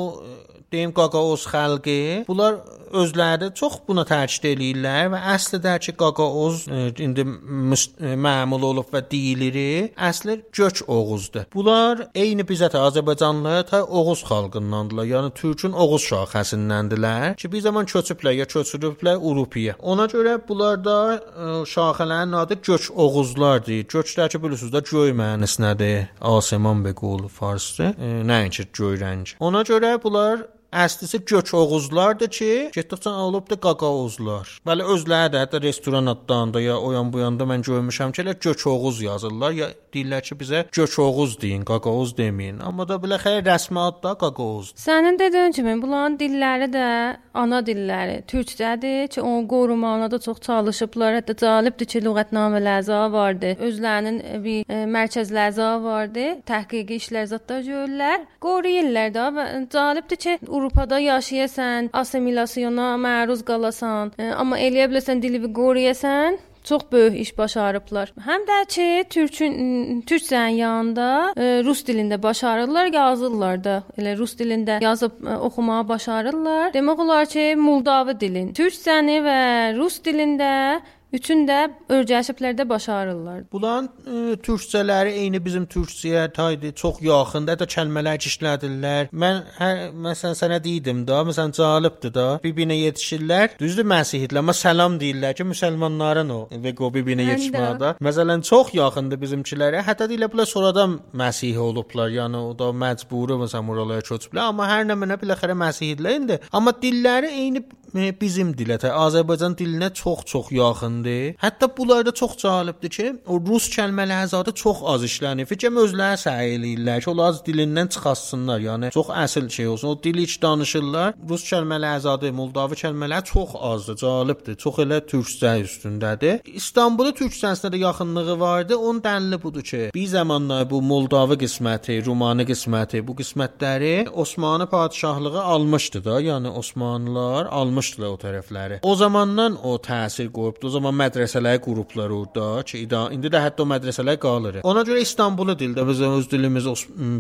deyim Qaqaoz xalqı, bunlar özləri çox buna təkid eləyirlər və əslində ki, Qaqaoz e, indi e, məmul olub və deyilir, əsli gök Oğuzdur. Bunlar eyni bizə də Azərbaycanlılar ta Oğuz xalqındandılar. Yəni Türkün Oğuz şaxəsindəndirlər ki, bir zaman köçüblər ya köçürüblər Avropaya. Ona görə bunlar da ə, e, şaxələrin adı gök Oğuzlardır. Göklər ki, bilirsiniz də göy mənasındadır. Asiman be qulu farsdır. Nəinki göy rəng. Ona görə bunlar əslisi gök oğuzlardır ki, getdikcə olub da qaqaozlar. Bəli, özləri də hətta restoran adlarında ya o yan bu yanda mən görmüşəm ki, elə gök oğuz yazırlar ya deyirlər ki, bizə gök oğuz deyin, qaqaoz deməyin. Amma da belə xeyr rəsmi adda qaqaoz. Sənin dediyin kimi bunların dilləri də ana dilləri türkcədir ki, onu qorumağına da çox çalışıblar. Hətta cəlibdir ki, lüğətnamələr vardı. Özlərinin bir e, mərkəzləri vardı. Təhqiqi işlər zətdə görürlər. Qoruyurlar da və cəlibdir ki, Avropada yaşayasan, assimilyasiyona məruz qalasan, e, amma eləyə biləsən dili qoruyasan, çox böyük iş başarıblar. Həm də ki, türkün türkcənin yanında e, rus dilində başarırlar, yazırlar da. Elə rus dilində yazıb e, oxumağı başarırlar. Demək olar ki, Moldavi dilin, türkcəni və rus dilində Üçün də örgəşiblərdə başarırlar. Bunların e, türkçələri eyni bizim türkçəyə taydı, çox yaxındır. Hətta kəlmələr işlədirlər. Mən hər məsələn sənə deydim də, məsələn cəlibdir də. Bir-birinə yetişirlər. Düzdür məsihidlər, amma salam deyirlər ki, müsəlmanların o və qo bir-birinə yetişmədə. Məsələn çox yaxındır bizimkilərə. Hətta deyirlər bunlar sonradan məsih olublar. Yəni o da məcburi məsələn oralara köçüblər, amma hər nə mənə biləxərə məsihidlər indi. Amma dilləri eyni bizim dilə, Azərbaycan dilinə çox-çox yaxındır. Hətta bunlarda çox cəlibdir ki, o rus kəlmələri zadı çox az işlənir. Fikrim özləri səy eləyirlər ki, onlar dilindən çıxartsınlar. Yəni çox əsl şey olsun. O dili heç danışırlar. Rus kəlmələri zadı, Moldavi kəlmələri çox azdır, cəlibdir. Çox elə türkcə üstündədir. İstanbulda türkcəsinə də yaxınlığı vardı. Onun dəlili budur ki, bir zamanlar bu Moldavi qisməti, Rumani qisməti, bu qismətləri Osmanlı padşahlığı almışdı da. Yəni Osmanlılar almış almışdılar o tərəfləri. O zamandan o təsir qoyubdu. O zaman mədrəsələr qurublar orada ki, indi də hətta o mədrəsələr qalır. Ona görə İstanbulu dildə biz öz dilimiz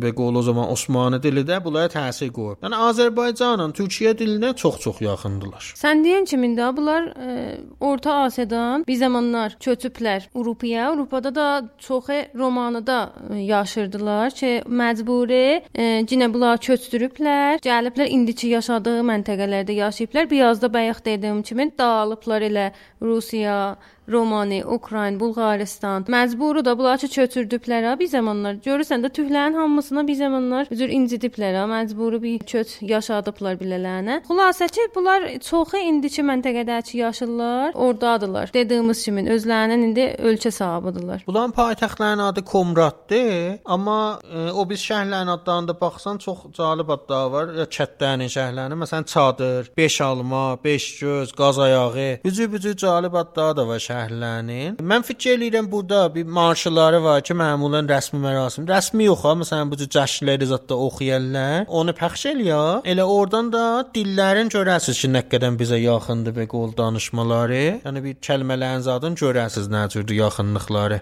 və qol o zaman Osmanlı dili də bunlara təsir qoyub. Yəni Azərbaycanla Türkiyə dilinə çox-çox yaxındılar. Sən deyən kimi də bunlar e, Orta Asiyadan bir zamanlar köçüblər Avropaya. Avropada da çoxu romanıda e, yaşırdılar ki, məcburi e, cinə bunlar köçdürüblər, gəliblər indiki yaşadığı məntəqələrdə yaşayıblar. Bir yazda bayaq dediyim kimi dağılıblar elə Rusiya, Romani, Ukrayn, Bulqaristan məcburu da bunlar ki köçürdüblər ha bir zamanlar. Görürsən də tühlərin hamısına bir zamanlar üzür incidiblər ha, məcburi bir köç yaşadıblar bilələnə. Xülasə ki, bunlar çoxu indiki məntəqədəki yaşlılar ordadılar. Dediyimiz kimi özlərinin indi ölkə sahibidirlər. Bunların paytaxtlarının adı Komratdır, amma e, o biz şəhərlərin adlarında baxsan çox cəlib adlar var. Ya kətlərin şəhərlərini, məsələn Çadır, Beş alma, Beş göz, Qaz ayağı, bücü-bücü cəlib adlar da var şəhər şəhərlərinin. Mən fikir eləyirəm burada bir marşları var ki, məmulən rəsmi mərasim. Rəsmi yox ha, məsələn bu cür cəşnləri zətdə oxuyarlar. Onu pəxş eləyə. Elə oradan da dillərin görəsiz ki, nə qədər bizə yaxındır və qol danışmaları. Yəni bir kəlmələrin zadın görəsiz nə cürdür yaxınlıqları.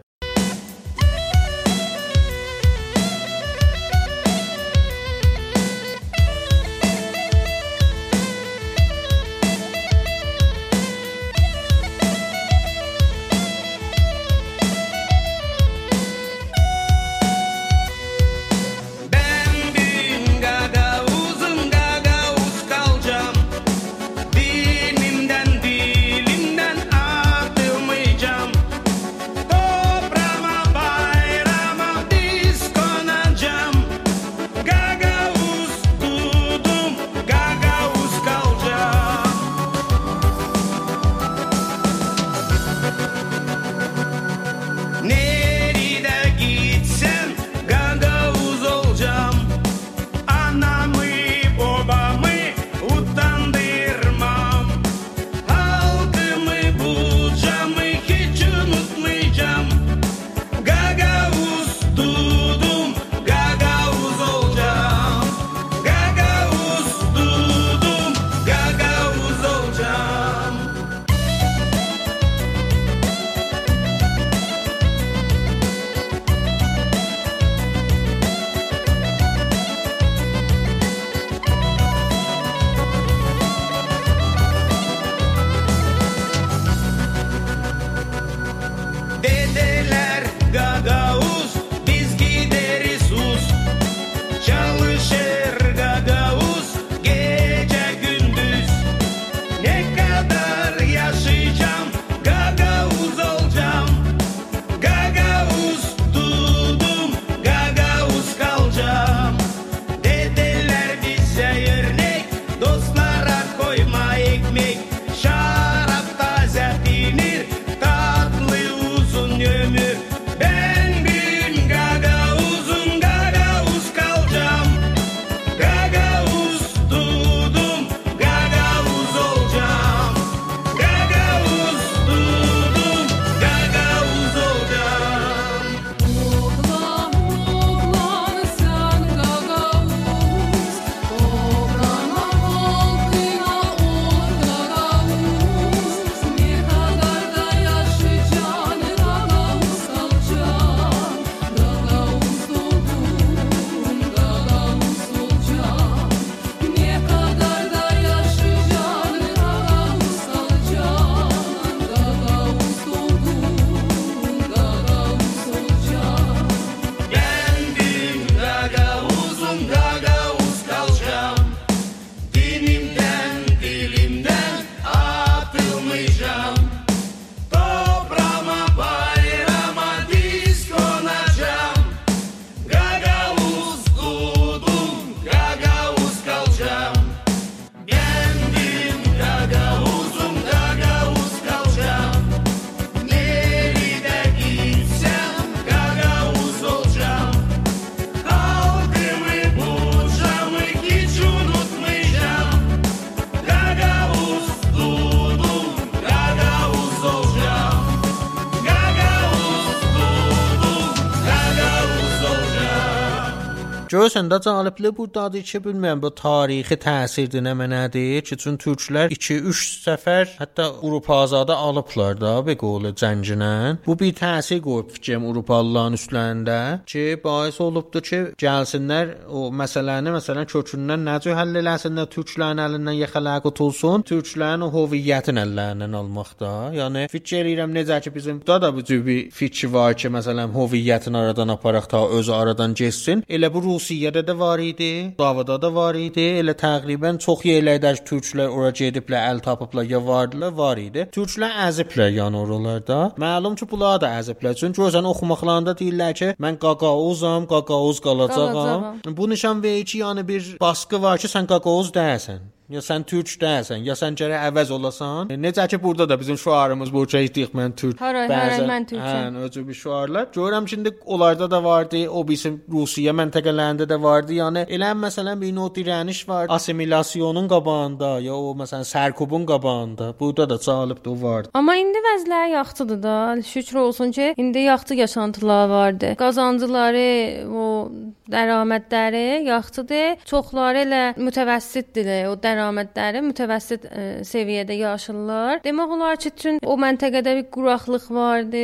Görürsən də cəlibli burdadır ki, bilmirəm bu tarixi təsirdir nə mənədir ki, çün türklər 2-3 səfər hətta Avropazadə alıblar da be qolu cənginə. Bu bir təsir qoyub fikrim Avropalıların üstlərində ki, bais olubdu ki, gəlsinlər o məsələni məsələn kökündən necə həll eləsinlər türklərin əlindən yaxalar qutulsun, türklərin o hüviyyətini əllərindən almaqda. Yəni fikir eləyirəm necə ki bizim da da bu cür bir fikir var ki, məsələn hüviyyətini aradan aparaq ta özü aradan getsin. Elə bu Rusiyada da var idi, davada da var idi. Elə təqribən çox yerlərdə türklər ora gediblər, əl tapıblar, ya vardılar, var idi. Türklər əziblər yəni oralarda. Məlum ki, bunlar da əziblər. Çünki görsən oxumaqlarında deyirlər ki, mən qaqauzam, qaqauz qalacağam. Bu nişan verir ki, yəni bir baskı var ki, sən qaqauz deyəsən. Ya sən türk deyəsən, ya sən gərək əvəz olasan. Necə ki burada da bizim şüarımız bu çəkdik mən türk. Haray, haray, mən türkəm. Hə, o cür bir şüarlar. Görürəm şimdi onlarda da vardı, o bizim Rusiya məntəqələrində də vardı. Yəni elə məsələn bir növ dirəniş var. Assimilasyonun qabağında, ya o məsələn sərkubun qabağında. Burada da çalibdi o vardı. Amma indi vəzlər yaxşıdır da. Şükür olsun ki, indi yaxşı yaşantılar vardı. Qazancıları, o dərəmətləri yaxşıdır. Çoxları elə mütəvəssitdir. O dərəmətləri mütəvəssit ə, səviyyədə yaşayırlar. Demək olar ki, bütün o məntəqədə bir quraqlıq vardı.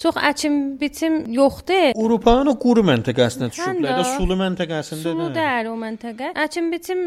Çox əkin biçim yoxdur. Avropanın o quru məntəqəsinə Həm düşüblər də. sulu məntəqəsində Sulu də. dəyər o məntəqə. Əkin biçim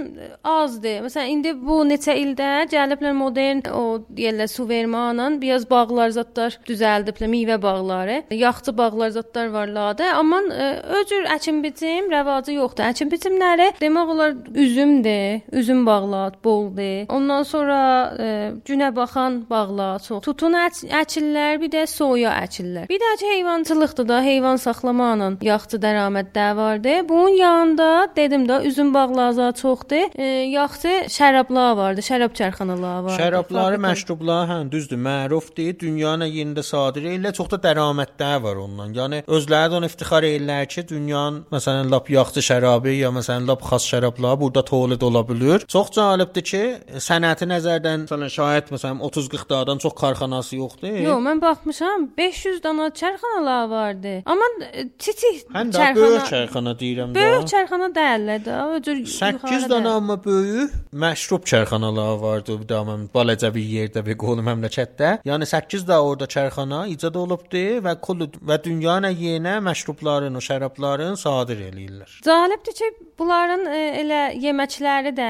azdır. Məsələn, indi bu neçə ildə gəliblər modern o deyirlər su vermaqla biraz bağlar zətlər düzəldiblər, meyvə bağları. Yaxçı bağlar zətlər varlardı. Amma ə, öcür əkin biçim rəvacı yoxdur. Əkin biçimləri demək olar üzümdür. Üzüm bağlar boldur. Ondan sonra ə, günə baxan bağlar çox. Tutun əç əçillər, bir də soya əçillər. Bir də heyvançılıqdır da, heyvan saxlamaqla yaxçı dərəmətlər vardı. Bunun yanında dedim də üzüm bağları çoxdur. E, yaxçı şərablar vardı, şərab çərxanaları vardı. Şərabları, məşrublar, hə, düzdür, mərufdur. Dünyanın yerində sadir elə çox da dərəmətlər var ondan. Yəni özləri də onu iftixar edirlər ki, dünyanın məsələn lap yaxşı şərabı ya məsələn lap xas şərablar burada tövlid ola bilər. Çox cəlibdir ki, sənəti nəzərdən məsələn şayət məsələn 30-40 dağdan çox karxanası yoxdur. Yox, mən baxmışam 500 dana çərxanalar vardı. Amma e, kiçik Həm də böyük çərxana deyirəm də. Böyük çərxana deyirlər də. O cür 8 dənə amma böyük məşrub çərxanalar vardı bir daha mən balaca bir yerdə bir qolu məmləkətdə. Yəni 8 də orada çərxana icad olubdu və kul və dünyanın yenə məşrubların, o şərabların sadir eləyirlər. Cəlibdir ki, bunların e, elə yeməkləri də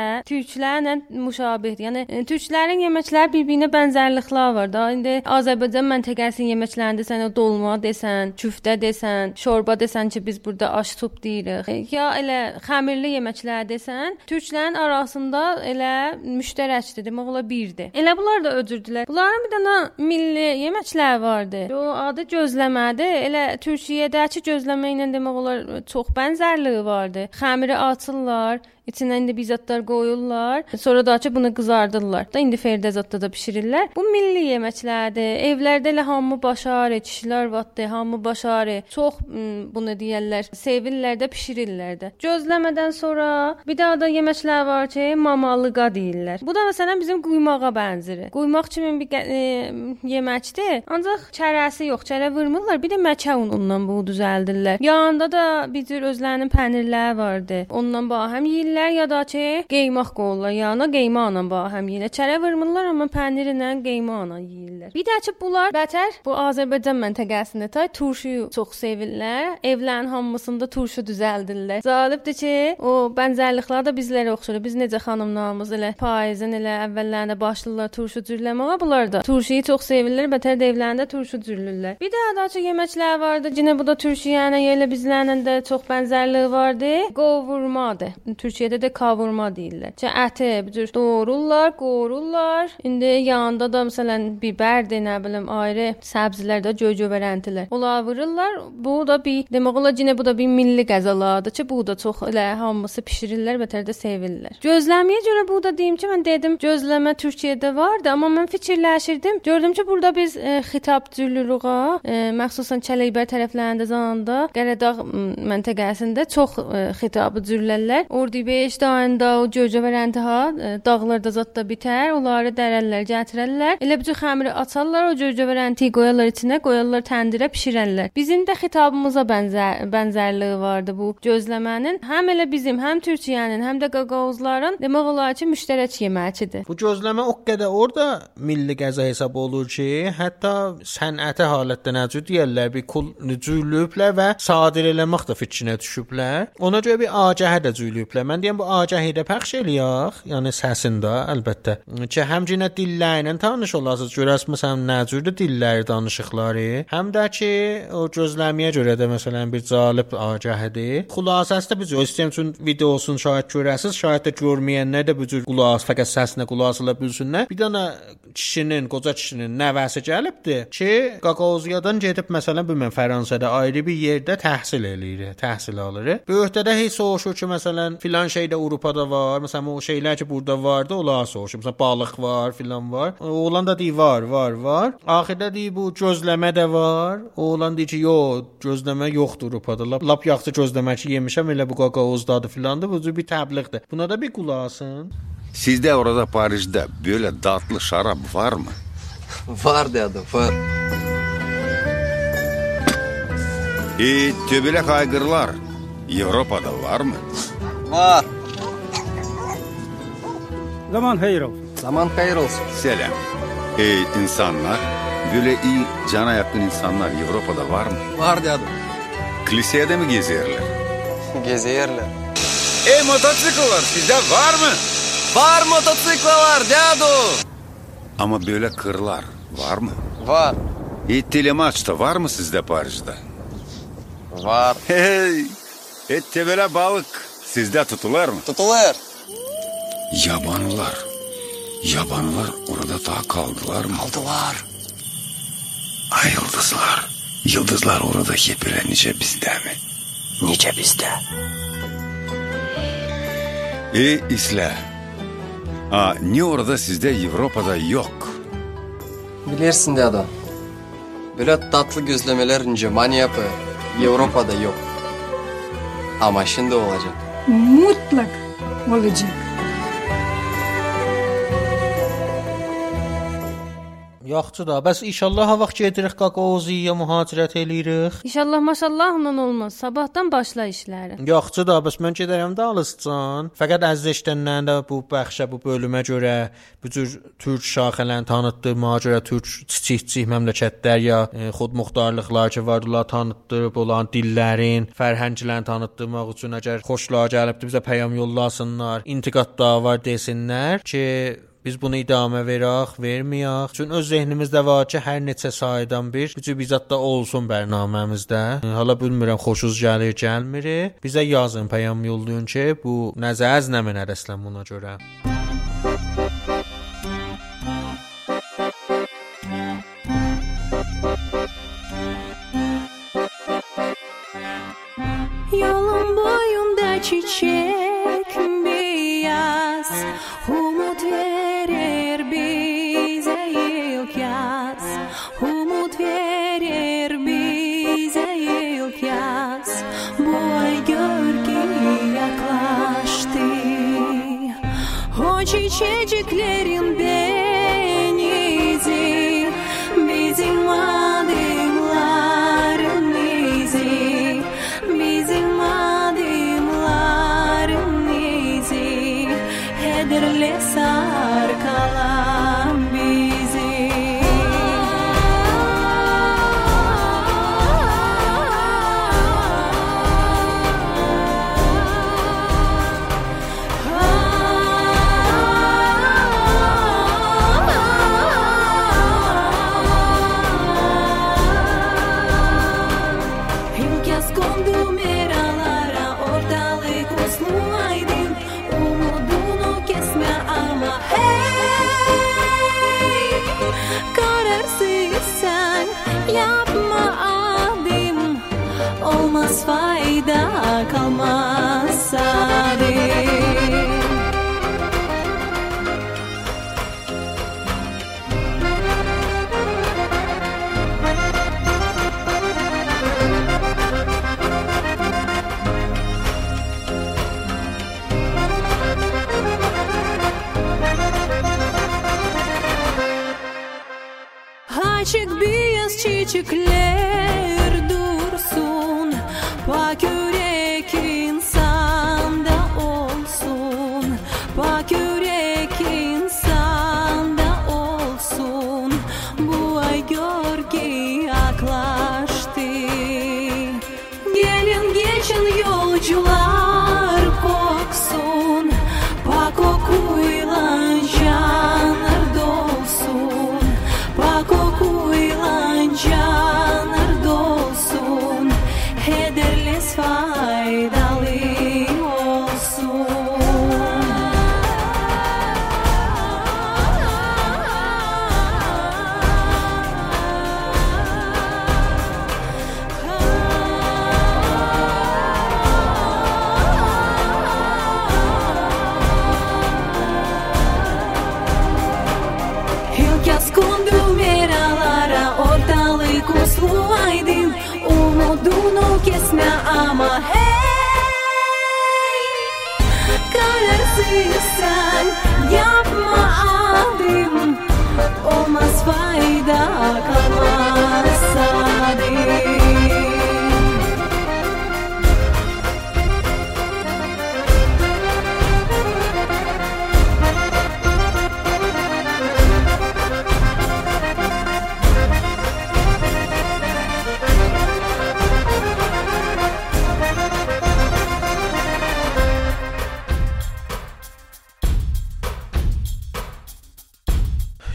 türklərlə müşabihdir. Yəni e, türklərin yeməkləri bir-birinə bənzərliklər var da. İndi Azərbaycan məntəqəsinin yeməklərində sən o dolma desən, küftə desən, şorba desən ki, biz burada aş tup deyirik. E, ya elə xəmirli yeməklər desən, türklərin arasında elə müştərəkdir, demək olar birdir. Elə bunlar da öcürdülər. Bunların bir dənə milli yeməklər vardı. O adı gözləmədir. Elə Türkiyədəki gözləmə ilə demək olar çox bənzərliyi vardı. Xəmiri açırlar, İçinə indi bizatlar qoyurlar. Sonra da ki bunu qızardırlar. Da indi ferdə zətdə də bişirirlər. Bu milli yeməklərdir. Evlərdə elə hamı başarı, kişilər vatdı, hamı başarı. Çox bunu deyirlər, sevirlər də, bişirirlər də. Gözləmədən sonra bir daha da yeməklər var ki, mamalıqa deyirlər. Bu da məsələn bizim quymağa bənzir. Quymaq kimi bir e, yeməkdir. Ancaq çərəsi yox, çərə vurmurlar. Bir də məkə unundan bu düzəldirlər. Yanında da bir cür özlərinin pənirləri vardı. Ondan bax həm yeyirlər ya da ki, qeymaq qoyurlar. Yanına qeymaqla bax həm yeyirlər. Çərə vurmurlar, amma pənirlə qeymaqla yeyirlər. Bir də ki, bunlar bətər bu Azərbaycan məntəqəsində tay turşuyu çox sevirlər. Evlərin hamısında turşu düzəldirlər. Zalibdir ki, o bənzərliklər də bizlərə oxşur. Biz necə xanımlarımız elə payızın elə əvvəllərində başlayırlar turşu cürləməyə. Bunlar da turşuyu çox sevirlər, bətər də evlərində turşu cürlürlər. Bir də daha çox yeməklər vardı. Yenə bu da Türkiyəyə elə bizlərlə də çox bənzərliyi vardı. Qovurmadır. Türkiyədə də kavurma deyirlər. Çə əti bir cür doğrurlar, qoyurlar. İndi yanında da məsələn bibərdir, nə bilim, ayrı səbzilər də göy-gövərəntilər. Onlar vururlar. Bu da bir demək olar yenə bu da bir milli qəzalardır ki, bu da çox elə hamısı bişirirlər və tər də sevirlər. Gözləm Niyə görə bu da deyim ki, mən dedim gözləmə Türkiyədə vardı, amma mən fikirləşirdim. Gördüm ki, burada biz e, xitab cüllürüğa, e, məxsusən Çələkbər tərəflərində zanında Qəradağ m, məntəqəsində çox e, xitabı cürlərlər. Ordu 5 dayında o cöcə vərəntiha e, dağlarda zətdə bitər, onları dərəllər, gətirərlər. Elə cür xəmiri açarlar, o cöcə vərəntiyi qoyarlar içinə, qoyarlar təndirə bişirərlər. Bizim də xitabımıza bənzər bənzərliyi vardı bu gözləmənin. Həm elə bizim, həm Türkiyənin, həm də qaqavuzların demək olar ki, müştərək yeməcidir. Bu gözləmə o qədər orada milli qəza hesab olunur ki, hətta sənəti halətdə necə deyirlər, bir kul cüylüblər və sadir eləmək də fikrinə düşüblər. Ona görə bir agahə də cüylüblər. Mən deyirəm bu agahı da pəxş eləyək, yəni səsində əlbəttə. Ki həmçinin dillərlə tanış olasınız. Görərsiniz məsələn nə cürdür dilləri danışıqları. Həm də ki o gözləməyə görə də məsələn bir cəlib agahədir. Xülasəsi də biz istəyirəm üçün videosunu şahid görəsiniz. Şahid də görməyənlər də bu cür qulaq fəqət səsinə qulaq asıla bilsinlər. Bir dənə kişinin, qoca kişinin nəvəsi gəlibdi ki, Qaqoziyadan gedib məsələn bu mən Fransada ayrı bir yerdə təhsil eləyir, təhsil alır. Böyükdə heç soruşur ki, məsələn filan şey də Avropada var, məsələn o şeylər ki burada vardı, onlar soruşur. Məsələn balıq var, filan var. Oğlan da deyir var, var, var. Axirdə deyir bu gözləmə də var. Oğlan deyir ki, yox, gözləmə yoxdur Avropada. Lap, lap yaxşı gözləmə ki yemişəm elə bu qaqozdadır filandır. Bu bir təbliğdir. Buna da bir qulaq asın. Sizde orada Paris'te böyle tatlı şarap var mı? Var dedim var. E töbelek aygırlar Avrupa'da var mı? Var. Zaman hayır olsun. Zaman hayır olsun. Selam. E insanlar böyle iyi cana yakın insanlar Avrupa'da var mı? Var dedim. Kilisede mi gezerler? [laughs] Gezeyerler. E motosikletler sizde var mı? Var motosikleler dedim. Ama böyle kırlar var mı? Var. E telemaçta var mı sizde Paris'te? Var. Hey! E tebele balık sizde tutular mı? Tutulur. Yabanılar. Yabanılar orada daha kaldılar mı? Aldılar. Ay yıldızlar. Yıldızlar orada hep nice bizde mi? Nice bizde. E isle. Aa, niye orada sizde Avrupa'da yok? Bilirsin dedim. Böyle tatlı gözlemeler ince manyapı Avrupa'da yok. Ama şimdi olacak. Mutlak olacak. Yaxşı da, bəs inşallah ha vaxt gedirik Qaqoziyə mühacirət eləyirik. İnşallah maşallahla olmaz. Sabahdan başla işləri. Yaxşı da, bəs mən gedərəm də Alıscan. Fəqət əziz eşidənlərin də bu bəxşə, bu bölümə görə bu cür türk şaxələrini tanıtdırmağa görə türk kiçik-kiçik məmləkətlər ya e, xudmuxtarlıqlar ki vardılar tanıtdırıb olan dillərin, fərhənglərini tanıtdırmaq üçün əgər xoşlar gəlibdi bizə peyam yollasınlar, intiqad da var desinlər ki Biz bunu idamə verək, verməyək. Çünki öz zehnimizdə var ki, hər neçə saydan bir bu cür bizat da olsun bərnaməmizdə. Hala bilmirəm xoşunuz gəlir, gəlmir. Bizə yazın, peyam yollayın ki, bu nəzəz nə mənə rəslən buna görə. Yolun boyunda çiçek O çiçeciklerin çiçekler dursun Pak yürek insanda olsun. Pak yürek insanda olsun. Bu ay gölge yaklaştı. Gelin geçin yolcular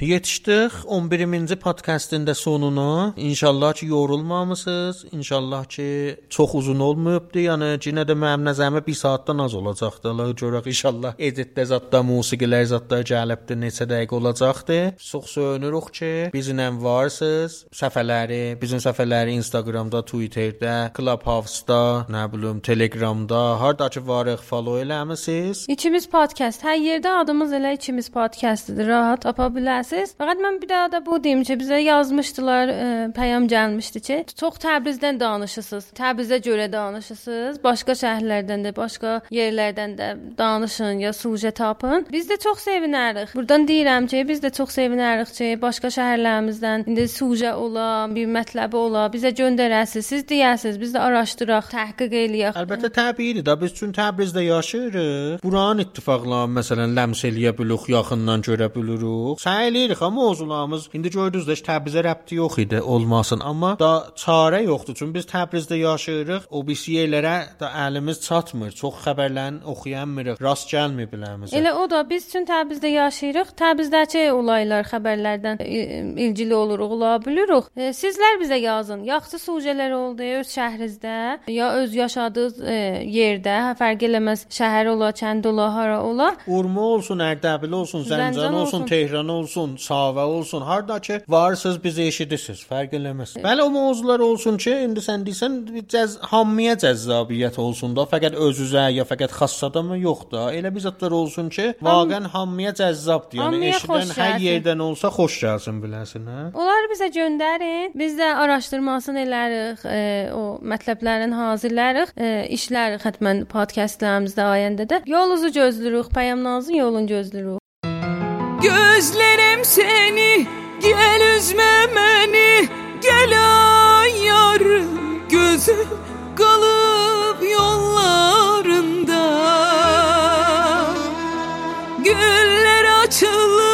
Yetişdik 11-ci podkastın da sonuna. İnşallah ki yorulmamısınız. İnşallah ki çox uzun olmayıbdı. Yəni yenə də mənim nəzərimə 1 saatdan az olacaqdı. Allah görək inşallah editdə zətdə musiqilər zətdə gəlibdi. Neçə dəqiqə olacaqdı. Çox söyünürük ki, bizlə varsınız. Səfərləri, bizim səfərləri Instagramda, Twitterdə, Clubhouse-da, nə bilim, Telegramda, harda ki varıq follow eləmisiniz. İkimiz podkast. Hər yerdə adımız elə ikimiz podkastdır. Rahat tapa bilərsiniz. Fəqət mən bir daha da bu deyim ki, bizə yazmışdılar, e, pəyam gəlmişdi ki, çox Təbrizdən danışırsınız. Təbrizə görə danışırsınız. Başqa şəhərlərdən də, başqa yerlərdən də danışın ya suje tapın. Biz də çox sevinərik. Burdan deyirəm ki, biz də çox sevinərik ki, başqa şəhərlərimizdən indi suje ola, bir mətləbi ola, bizə göndərəsiz. Siz deyəsiz, biz də araşdıraq, təhqiq eləyək. Əlbəttə təbiidir də biz üçün Təbrizdə yaşayırıq. Buranın ittifaqlarını məsələn ləms eləyə bilirik, yaxından görə bilirik. Səy eləyirik amma mövzularımız indi gördünüz də Təbrizə rəbti yox idi, olmasın. Amma da çarə yoxdur. Çünki biz Təbrizdə yaşayırıq. O bir yerlərə də əlimiz çatmır. Çox xəbərlərini oxuyamırıq. Rast gəlmir biləmizə. Elə o da biz üçün Təbrizdə yaşayırıq. Təbrizdəki olaylar, xəbərlərdən i- ilgili oluruq, ola bilirik. E, sizlər bizə yazın. Yaxşı sujelər oldu öz şəhrinizdə ya öz yaşadığınız e, yerdə, hə, fərq eləməz şəhər ola, kənd ola, hara ola. Urma olsun, Ərdəbil olsun, Zəncan olsun, olsun. Tehran olsun, Savə olsun, harda ki varsınız bizi eşidirsiniz, fərq eləməz. Bəli o mövzular olsun ki, indi sən deyirsən cəz hamıya cəzzabiyyət olsun da, fəqət özünüzə ya fəqət xassada mı yox da. Elə bir zətlər olsun ki, vaqən hamıya cəzzabdır. Yəni eşidən hər yerdən olsa xoş gəlsin biləsən, hə? Onları bizə göndərin. Biz də araşdırmasını elərik, e, o mətləblərin hazırlarıq, e, işlərik həttəmən podkastlarımızda ayəndə də. Yolunuzu gözləyirik, Pəyamnazın yolunu gözləyirik. Gözlerim seni Gel üzme beni Gel ay yarım Gözüm kalıp yollarında. Güller açılır